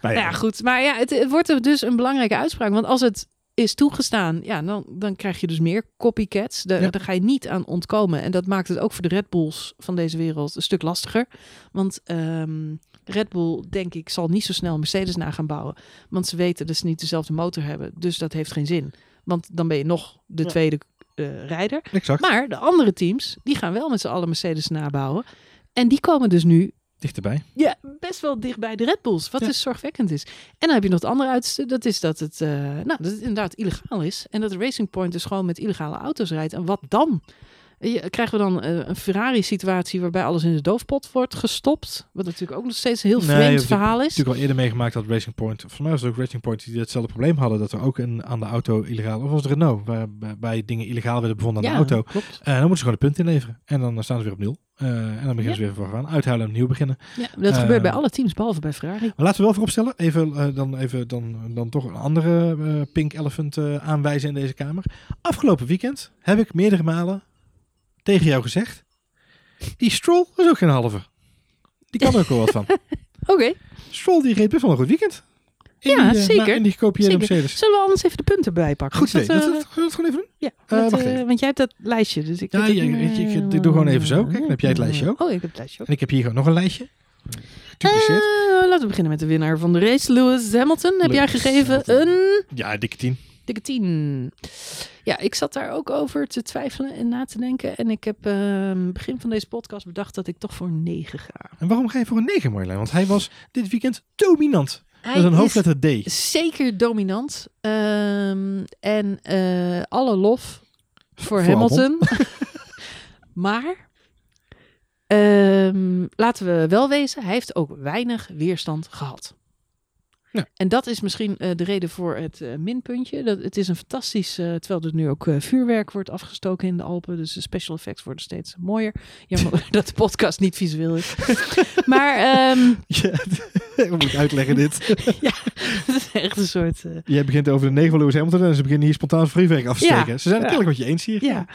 Nou Nou ja, goed. Maar ja, het, het wordt dus een belangrijke uitspraak. Want als het is toegestaan, ja, dan, dan krijg je dus meer copycats. Daar, Ja. daar ga je niet aan ontkomen. En dat maakt het ook voor de Red Bulls van deze wereld een stuk lastiger. Want ehm, Red Bull, denk ik, zal niet zo snel Mercedes na gaan bouwen. Want ze weten dat ze niet dezelfde motor hebben. Dus dat heeft geen zin. Want dan ben je nog de Ja. tweede eh, rijder. Exact. Maar de andere teams, die gaan wel met z'n allen Mercedes nabouwen. En die komen dus nu Dichterbij. ja, best wel dicht bij de Red Bulls. Wat Ja. dus zorgwekkend is. En dan heb je nog het andere uiterste. Dat is dat het, eh, nou, dat het inderdaad illegaal is. En dat Racing Point dus gewoon met illegale auto's rijdt. En wat dan? Je- Krijgen we dan eh, een Ferrari-situatie waarbij alles in de doofpot wordt gestopt? Wat natuurlijk ook nog steeds een heel Nee, vreemd verhaal is. natuurlijk al eerder meegemaakt dat Racing Point, volgens mij was het ook Racing Point die hetzelfde probleem hadden, dat er ook een, aan de auto illegaal, of was het Renault, waarbij dingen illegaal werden bevonden aan ja, de auto. klopt. Eh, dan moeten ze gewoon een punt inleveren. En dan staan ze weer op nul. Eh, en dan beginnen ze weer van gaan uithuilen en opnieuw beginnen. Ja, dat Eh, gebeurt bij alle teams, behalve bij Ferrari. Maar laten we wel vooropstellen, even, eh, dan, even dan, dan toch een andere eh, pink elephant eh, aanwijzen in deze kamer. Afgelopen weekend heb ik meerdere malen tegen jou gezegd, die Stroll was ook geen halve. Die kan er ook wel wat van. Oké, Stroll die reed best wel een goed weekend. Ja, die, eh, zeker. In die gekopieerde. Mercedes. zullen we anders even de punten erbij pakken? Goed idee. Dat, eh, dat, gewoon even doen? ja, Eh, met, want jij hebt dat lijstje. Dus ik Ja, ik- ik- ik doe gewoon even zo. Kijk, dan heb jij het lijstje ook. Oh, ik heb het lijstje ook. En ik heb hier gewoon nog een lijstje. Laten we beginnen met de winnaar van de race, Lewis Hamilton. Heb jij gegeven Hamilton. een ja, dikke tien. Dikke 10. Ja, ik zat daar ook over te twijfelen en na te denken. En ik heb ehm, begin van deze podcast bedacht dat ik toch voor een 9 ga. En waarom ga je voor een 9, Marjolein? Want hij was dit weekend dominant. Hij Dat is een hoofdletter D. zeker dominant. Ehm, en eh, alle lof voor, Voor Hamilton. maar ehm, laten we wel wezen, hij heeft ook weinig weerstand gehad. Ja. En dat is misschien eh, de reden voor het eh, minpuntje. Dat, het is een fantastisch, eh, terwijl er nu ook vuurwerk wordt afgestoken in de Alpen. Dus de special effects worden steeds mooier. Jammer dat de podcast niet visueel is. maar Ja, ik moet uitleggen dit. het is echt een soort... Jij begint over de 9 van Lewis Hamilton en ze beginnen hier spontaan vuurwerk af te Ja. steken. Ze zijn het Ja. kennelijk wat je eens hier. Ja.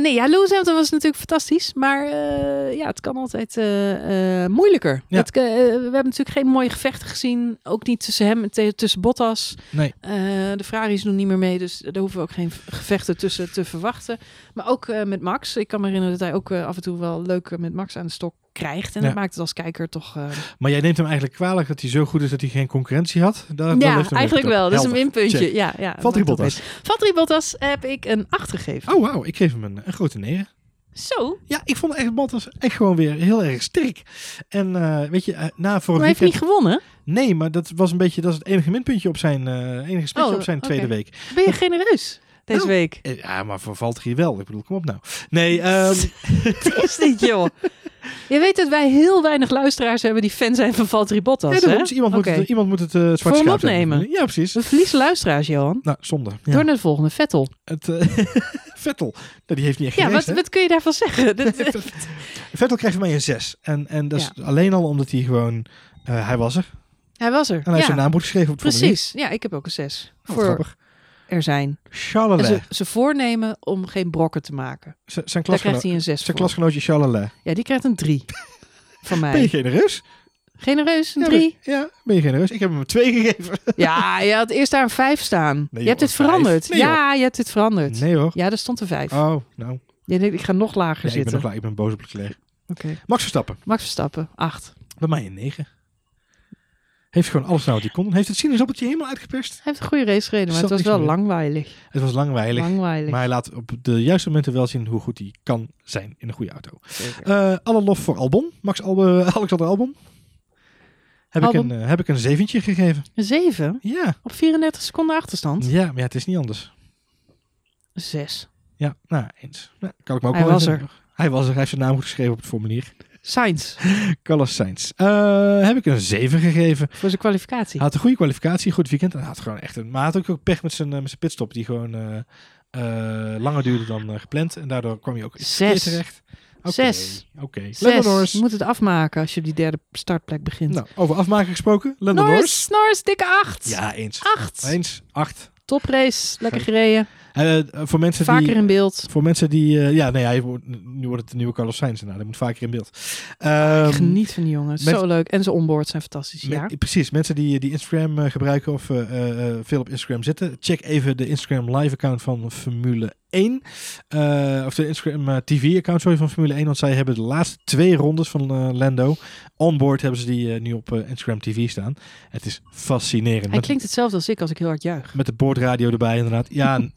Nee, ja, Lewis Hamilton was natuurlijk fantastisch. Maar ja, het kan altijd moeilijker. Ja. We hebben natuurlijk geen mooie gevechten gezien. Ook niet tussen hem en tussen Bottas. Nee. Eh, de Ferraris doen niet meer mee. Dus daar hoeven we ook geen gevechten tussen te verwachten. Maar ook eh, met Max. Ik kan me herinneren dat hij ook eh, af en toe wel leuk met Max aan de stok krijgt. En Ja. dat maakt het als kijker toch... Maar jij neemt hem eigenlijk kwalijk dat hij zo goed is dat hij geen concurrentie had. Daar, ja, eigenlijk wel. Dat is een minpuntje. Check. Ja, ja, Valtteri Bottas. Valtteri Bottas heb ik een 8 gegeven. Oh wauw, ik geef hem een, een grote 9. Zo, Ja, ik vond echt Bottas echt gewoon weer heel erg sterk. En weet je, na vorig maar hij heeft niet gewonnen. Nee, maar dat was een beetje, dat is het enige minpuntje op zijn, eh enige Oh, op zijn tweede week. Ben je genereus deze Nou, week? Eh, Ja, maar voor Valtteri wel. Ik bedoel, kom op nou. Nee, ehm, Het is niet, joh. Je weet dat wij heel weinig luisteraars hebben die fan zijn van Valtteri Bottas, ja, hè? dus iemand, moet het, iemand moet het eh zwart Voor hem opnemen. Ja, precies. We verliezen luisteraars, Johan. Nou, zonde. Ja. Door naar de volgende, Vettel. Het, Vettel, nou, die heeft niet echt Ja, wat, wat kun je daarvan zeggen? Vettel krijgt van mij een 6. En, en dat is alleen al omdat hij gewoon... hij was er. Hij was er. En hij heeft zijn ja, naambord geschreven op het precies. Ja, ik heb ook een 6. Oh, voor grappig. er zijn. Charles. ze, ze voornemen om geen brokken te maken. Z- Zijn, Daar klasgeno krijgt hij een 6 zijn voor. klasgenootje Charles. Ja, die krijgt een 3 van Ben je mij. genereus? Genereus, een Ja, 3. ben- Ja, ben je genereus? Ik heb hem een 2 gegeven. Ja, je had eerst daar een 5 staan. Nee, je hebt dit vijf. veranderd. Nee, ja, je hebt dit veranderd. Nee hoor. Ja, daar stond een 5. Oh, nou. Je denkt, ik ga nog lager Ja, ik ben zitten. nog. Ik ben boos op Leclerc. Oké. Max Verstappen. Max Verstappen, 8. Bij mij een 9. Heeft gewoon alles nou wat hij kon. Heeft het sinaasappeltje helemaal uitgeperst. Hij heeft een goede race gereden, maar Zat het was wel meer langweilig. Het was langweilig. Langweilig. Maar hij laat op de juiste momenten wel zien hoe goed hij kan zijn in een goede auto. Eh, alle lof voor Albon. Max Albe, Alexander Albon. Heb, Albon. Ik een, eh, heb ik een zeventje gegeven. Een 7 Ja. op 34 seconden achterstand. ja, maar ja, het is niet anders. 6. Ja, nou, eens. Nou, kan ik me ook Hij wel was even- Hij was er. Hij heeft zijn naam goed geschreven op het formulier. Sainz Carlos Sainz. Eh, heb ik een 7 gegeven. voor zijn kwalificatie. Hij had een goede kwalificatie, goed weekend. En hij had gewoon echt een. Maar hij had ook, pech met zijn, eh, met zijn pitstop, die gewoon eh, eh, langer duurde dan gepland. En daardoor kwam hij ook Zes. terecht. Oké, Zes. Oké. Lando Zes. Norris. Je moet het afmaken als je op die derde startplek begint. Nou, over afmaken gesproken. Lando Norris. Norris, dikke 8. Ja, eens. 8. Eens. Acht. Toprace, lekker gereden. Eh, voor mensen Vaker die... in beeld. Voor mensen die... eh, ja, nee, hij wordt, nu wordt het de nieuwe Carlos Sainz. Nou, dat moet vaker in beeld. Ehm, Ik geniet van die jongen. met- Zo leuk. En zijn onboard zijn fantastisch. Met- Ja. Precies, mensen die, die Instagram eh, gebruiken of veel op Instagram zitten, check even de Instagram live account van Formule 1. Eh, of de Instagram TV account sorry, van Formule 1, want zij hebben de laatste twee rondes van eh, Lando. Onboard hebben ze die nu op Instagram TV staan. Het is fascinerend. Hij Met, klinkt hetzelfde als ik als ik heel hard juich. met de boordradio erbij inderdaad. Ja, n-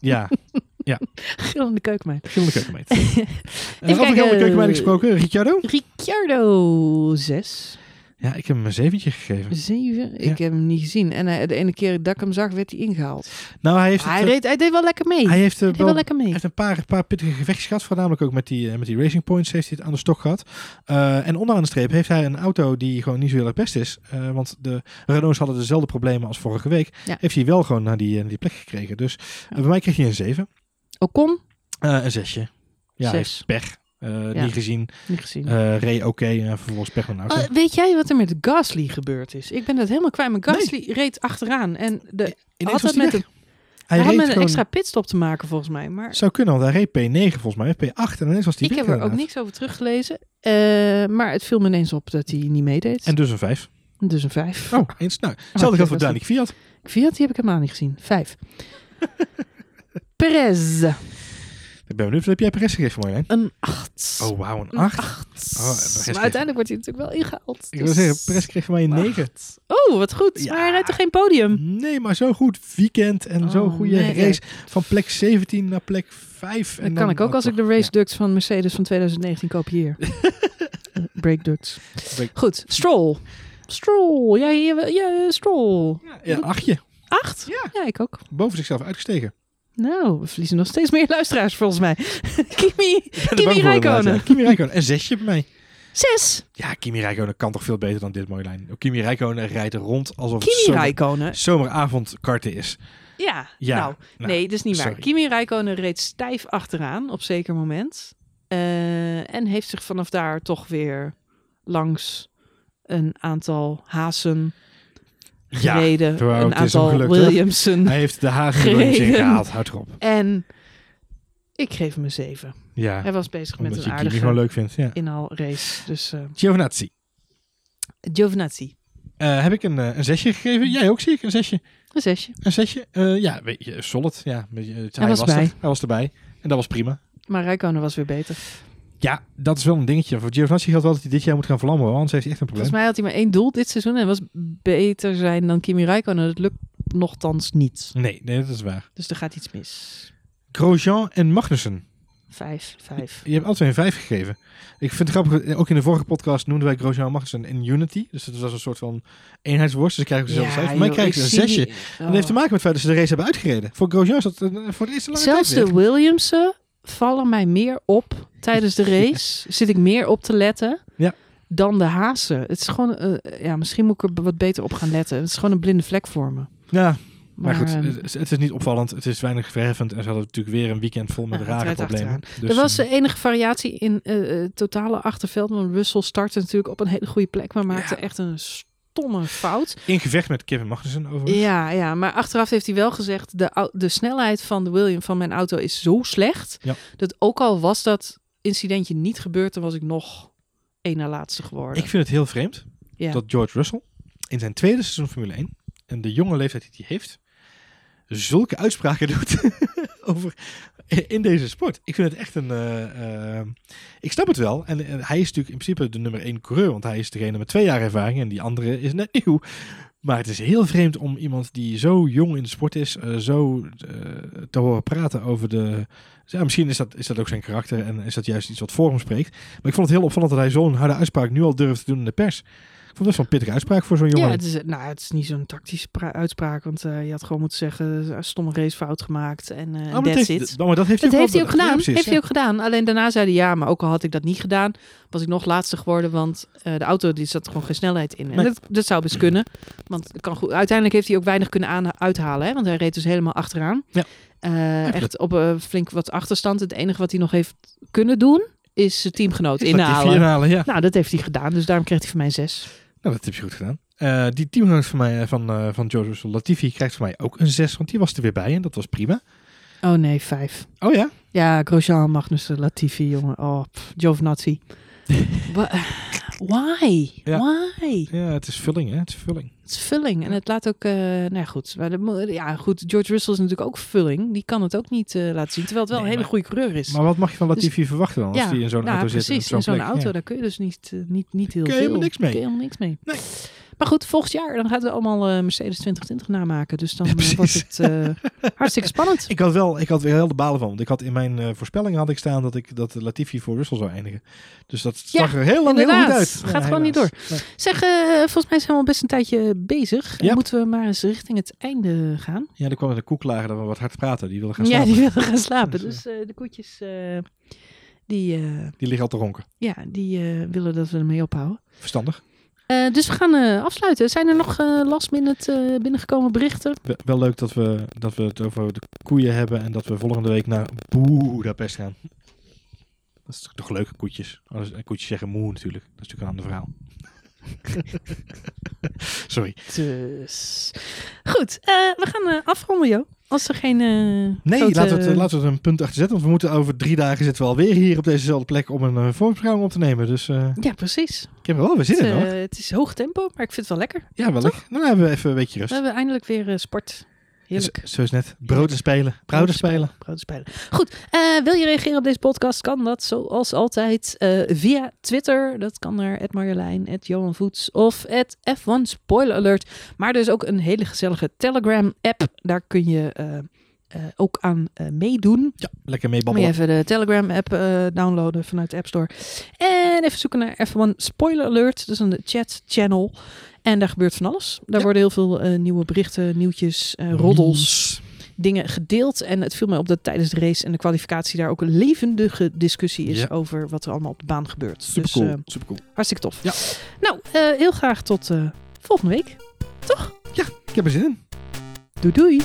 ja. Gillende keukenmeid. Gillende keukenmeid. Even over gillende keukenmeid gesproken, Ricciardo? Ricciardo 6. Ja, ik heb hem een zeventje gegeven. 7. Ik Ja. heb hem niet gezien. En hij- de ene keer dat ik hem zag, werd hij ingehaald. Nou, hij heeft, Hij, eh, reed, hij deed wel lekker mee. hij heeft, eh, Hij wel wel lekker mee. Hij heeft een paar, paar pittige gevechtjes gehad. Voornamelijk ook met die, eh, met die Racing Points heeft hij het aan de stok gehad. Eh, en onderaan de streep heeft hij een auto die gewoon niet zo heel erg best is. Eh, want de Renaults hadden dezelfde problemen als vorige week. Ja. Heeft hij wel gewoon naar die, eh, naar die plek gekregen. Dus eh, bij mij kreeg hij een 7. Ocon, Eh, een 6. Ja, hij Zes. heeft pech. Eh, Ja. Niet gezien. niet gezien. Eh reed oké. en vervolgens pech van een auto. Oh, weet jij wat er met Gasly gebeurd is? Ik ben dat helemaal kwijt. Maar Gasly reed achteraan. En de, Ineens had hij met een, Hij hij had reed met een gewoon- extra pitstop te maken volgens mij. Maar Zou kunnen, want hij reed P9 volgens mij. P8 en ineens was hij ik heb er ook niks over teruggelezen. Eh, maar het viel me ineens op dat hij niet meedeed. En dus een 5. dus een 5. Oh, eens. Nou, hetzelfde geldt voor was Dani Fiat. Fiat, die heb ik helemaal niet gezien. 5. Perez. Ik ben benieuwd, wat heb jij Perez gegeven, Marjolein? Een 8. Oh, wauw, een Een 8. 8. Oh, maar uiteindelijk wordt hij natuurlijk wel ingehaald. Ik wil dus- zeggen, Perez kreeg van mij een 9. Acht. Oh, wat goed. Ja. Maar hij rijdt er geen podium. Nee, maar zo goed weekend en zo'n Oh, goede nee. race. Van plek 17 naar plek 5. Dat kan ik ook als ik de race ducts van Mercedes van 2019 kopieer. Brake ducts. Goed, Stroll. Stroll. Ja, ja, ja Stroll. Ja, achtje. Acht? Ja. Ja, ik ook. Boven zichzelf uitgestegen. Nou, we verliezen nog steeds meer luisteraars volgens mij. Kimi, Kimi ja. Kimi. Een zesje bij mij. Zes. Ja, Kimi Räikkönen kan toch veel beter dan dit Marjolein. Kimi Räikkönen rijdt rond alsof het zomer, zomeravond karten is. Ja, Ja, nou, nou, nee, dat is niet waar. Kimi Räikkönen reed stijf achteraan op zeker moment. Eh, en heeft zich vanaf daar toch weer langs een aantal Hazen gereden. terwijl een aantal? Williamson. hij heeft de in Gereden. gehaald. Houd erop. En ik geef hem een 7. Ja, Hij was bezig met een Kimi gewoon aardige leuk vindt. Ja. inhaalrace. Dus eh Giovinazzi. Giovinazzi. Eh, heb ik een, eh, een zesje gegeven? Jij ook, zie ik. Een zesje. Een zesje. Een zesje. Ja, weet je, solid. Ja, het- hij, was er. bij. Hij was erbij. En dat was prima. Maar Räikkönen was weer beter. Ja, dat is wel een dingetje. Voor Giovinazzi geldt wel dat hij dit jaar moet gaan vlammen. hoor, Anders heeft hij echt een probleem. Volgens mij had hij maar één doel dit seizoen. En was beter zijn dan Kimi Räikkönen. Dat lukt nogthans niet. Nee, nee, dat is waar. Dus er gaat iets mis. Grosjean en Magnussen. Vijf, vijf. Je hebt altijd een vijf gegeven. Ik vind het grappig, ook in de vorige podcast noemden wij Grosjean en Magnussen in Unity. Dus dat was een soort van eenheidsworst. Dus ik krijg dezelfde cijfer. Voor mij joh, krijg ik een zesje. En dat heeft te Oh. maken met het feit dat ze de race hebben uitgereden. Voor Grosjean is dat eh, voor het eerste lange Zelfs tijd de. Williamsen vallen mij meer op tijdens de race. Zit ik meer op te letten Ja. dan de Hazen. Het is gewoon, eh, ja, misschien moet ik er wat beter op gaan letten. Het is gewoon een blinde vlek voor me. Ja, maar, goed, ehm, het, is- het is niet opvallend. Het is weinig verheffend. En ze hadden natuurlijk weer een weekend vol met rare problemen. Dus, er was eh, eh, enige variatie in eh, totale achterveld. Want Russell startte natuurlijk op een hele goede plek, maar maakte Ja. echt een stomme fout. in gevecht met Kevin Magnussen overigens. Ja, ja, maar achteraf heeft hij wel gezegd: de, de snelheid van de William van mijn auto is zo slecht. Ja. Dat ook al was dat incidentje niet gebeurd, dan was ik nog één na laatste geworden. Ik vind het heel vreemd ja. dat George Russell in zijn tweede seizoen Formule 1 en de jonge leeftijd die hij heeft, zulke uitspraken doet over in deze sport. Ik vind het echt een. eh, eh, ik snap het wel. En, hij is natuurlijk in principe de nummer één coureur, want hij is degene met twee jaar ervaring en die andere is net nieuw. Maar het is heel vreemd om iemand die zo jong in de sport is, eh, zo te horen praten over de. Ja, misschien is dat, is dat ook zijn karakter en is dat juist iets wat voor hem spreekt. Maar ik vond het heel opvallend dat hij zo'n harde uitspraak nu al durft te doen in de pers. Vond wel een pittige uitspraak voor zo'n jongen. Ja, het is, nou, het is niet zo'n tactische pra- uitspraak, want eh, je had gewoon moeten zeggen, eh, stomme racefout gemaakt en eh Oh, maar, that's dat it. heeft, maar dat heeft Dat hij heeft hij ook gedaan. Ja, heeft hij ook gedaan. Alleen daarna zei hij ja, maar ook al had ik dat niet gedaan, was ik nog laatste geworden, want de auto die zat gewoon geen snelheid in. En dat, dat zou best kunnen, want kan goed. Uiteindelijk heeft hij ook weinig kunnen aan, uithalen, hè, want hij reed dus helemaal achteraan. Ja. Echt op een flink wat achterstand. Het enige wat hij nog heeft kunnen doen, is zijn teamgenoot Is dat inhalen. vier inhalen, ja. Nou, dat heeft hij gedaan, dus daarom kreeg hij van mij zes. Nou, dat heb je goed gedaan. Eh, die teamgenoot van mij, eh, van, eh van George Latifi, krijgt van mij ook een 6, want die was er weer bij en dat was prima. Oh nee, vijf. Oh ja? Ja, Grosjean, Magnussen, Latifi, jongen. Oh, pff, Giovinazzi. Why? Ja. Why? Ja, het is vulling, hè? Het is vulling. Het is vulling. En het laat ook... eh nou ja, goed. Maar de, ja, goed. George Russell is natuurlijk ook vulling. Die kan het ook niet eh, laten zien. Terwijl het wel Nee, een hele goede coureur is. Maar wat mag je van Latifi verwachten dan, als ja, die in zo'n nou, auto zit? precies. in zo'n auto, daar kun je dus niet, eh, niet, niet heel Kun je veel. helemaal niks mee. Kun je helemaal niks mee. Nee. Maar goed, volgend jaar dan gaat het allemaal eh, Mercedes 2020 namaken. Dus dan Ja, eh, wordt precies. het eh, hartstikke spannend. Ik had wel, ik had weer heel de balen van, want ik had in mijn eh, voorspelling had ik staan dat ik dat Latifi voor Russell zou eindigen. Dus dat zag er heel lang heel inderdaad. goed uit. Gaat Ja, gewoon niet. Nee. Zeg, volgens mij zijn we al best een tijdje bezig. Ja. Moeten we maar eens richting het einde gaan? Ja, er kwam de koeklager dat we wat hard praten. Die wilden gaan Ja, slapen. die die... willen gaan slapen. Dus, Dus de koetjes, die, eh, liggen al te ronken. ja, die willen dat we ermee ophouden. Verstandig. Eh, dus we gaan eh, afsluiten. Zijn er nog eh last minute binnengekomen berichten? Wel- Wel leuk dat we, dat we het over de koeien hebben en dat we volgende week naar Boedapest gaan. Dat is toch- toch leuke koetjes. Oh, koetjes zeggen moe natuurlijk. Dat is natuurlijk een ander verhaal. Sorry. Dus. Goed, we gaan afronden, joh. Als er geen. eh, Nee, grote- laten, we het, laten we een punt achter zetten. Want we moeten over drie dagen zitten we alweer hier op dezezelfde plek om een uh, voorbeschouwing op te nemen. Dus eh, Ja, precies. ik heb er wel weer zin het, in hoor. het is hoog tempo, maar ik vind het wel lekker. Ja, wel lekker. Dan hebben we even een weekje We rust. hebben eindelijk weer sport. Heerlijk. Zo is net. Broden spelen. Brouden spelen. Brood spelen. Goed, eh, wil je reageren op deze podcast? Kan dat zoals altijd eh, via Twitter. Dat kan naar Marjolein, Johan Voets of F1 Spoiler Alert. Maar er is ook een hele gezellige Telegram app. Daar kun je eh, ook aan meedoen. Ja, lekker mee Moet je even de Telegram app eh, downloaden vanuit de App Store. En even zoeken naar F1 Spoiler Alert. Dat is een chat channel. En daar gebeurt van alles. Daar Ja. worden heel veel eh, nieuwe berichten, nieuwtjes, eh, roddels dingen gedeeld. En het viel mij op dat tijdens de race en de kwalificatie daar ook een levendige discussie is Ja. over wat er allemaal op de baan gebeurt. Super dus cool. eh, Super cool. hartstikke tof. Ja. Nou, eh, heel graag tot eh, volgende week. Ik heb er zin in. Doei doei.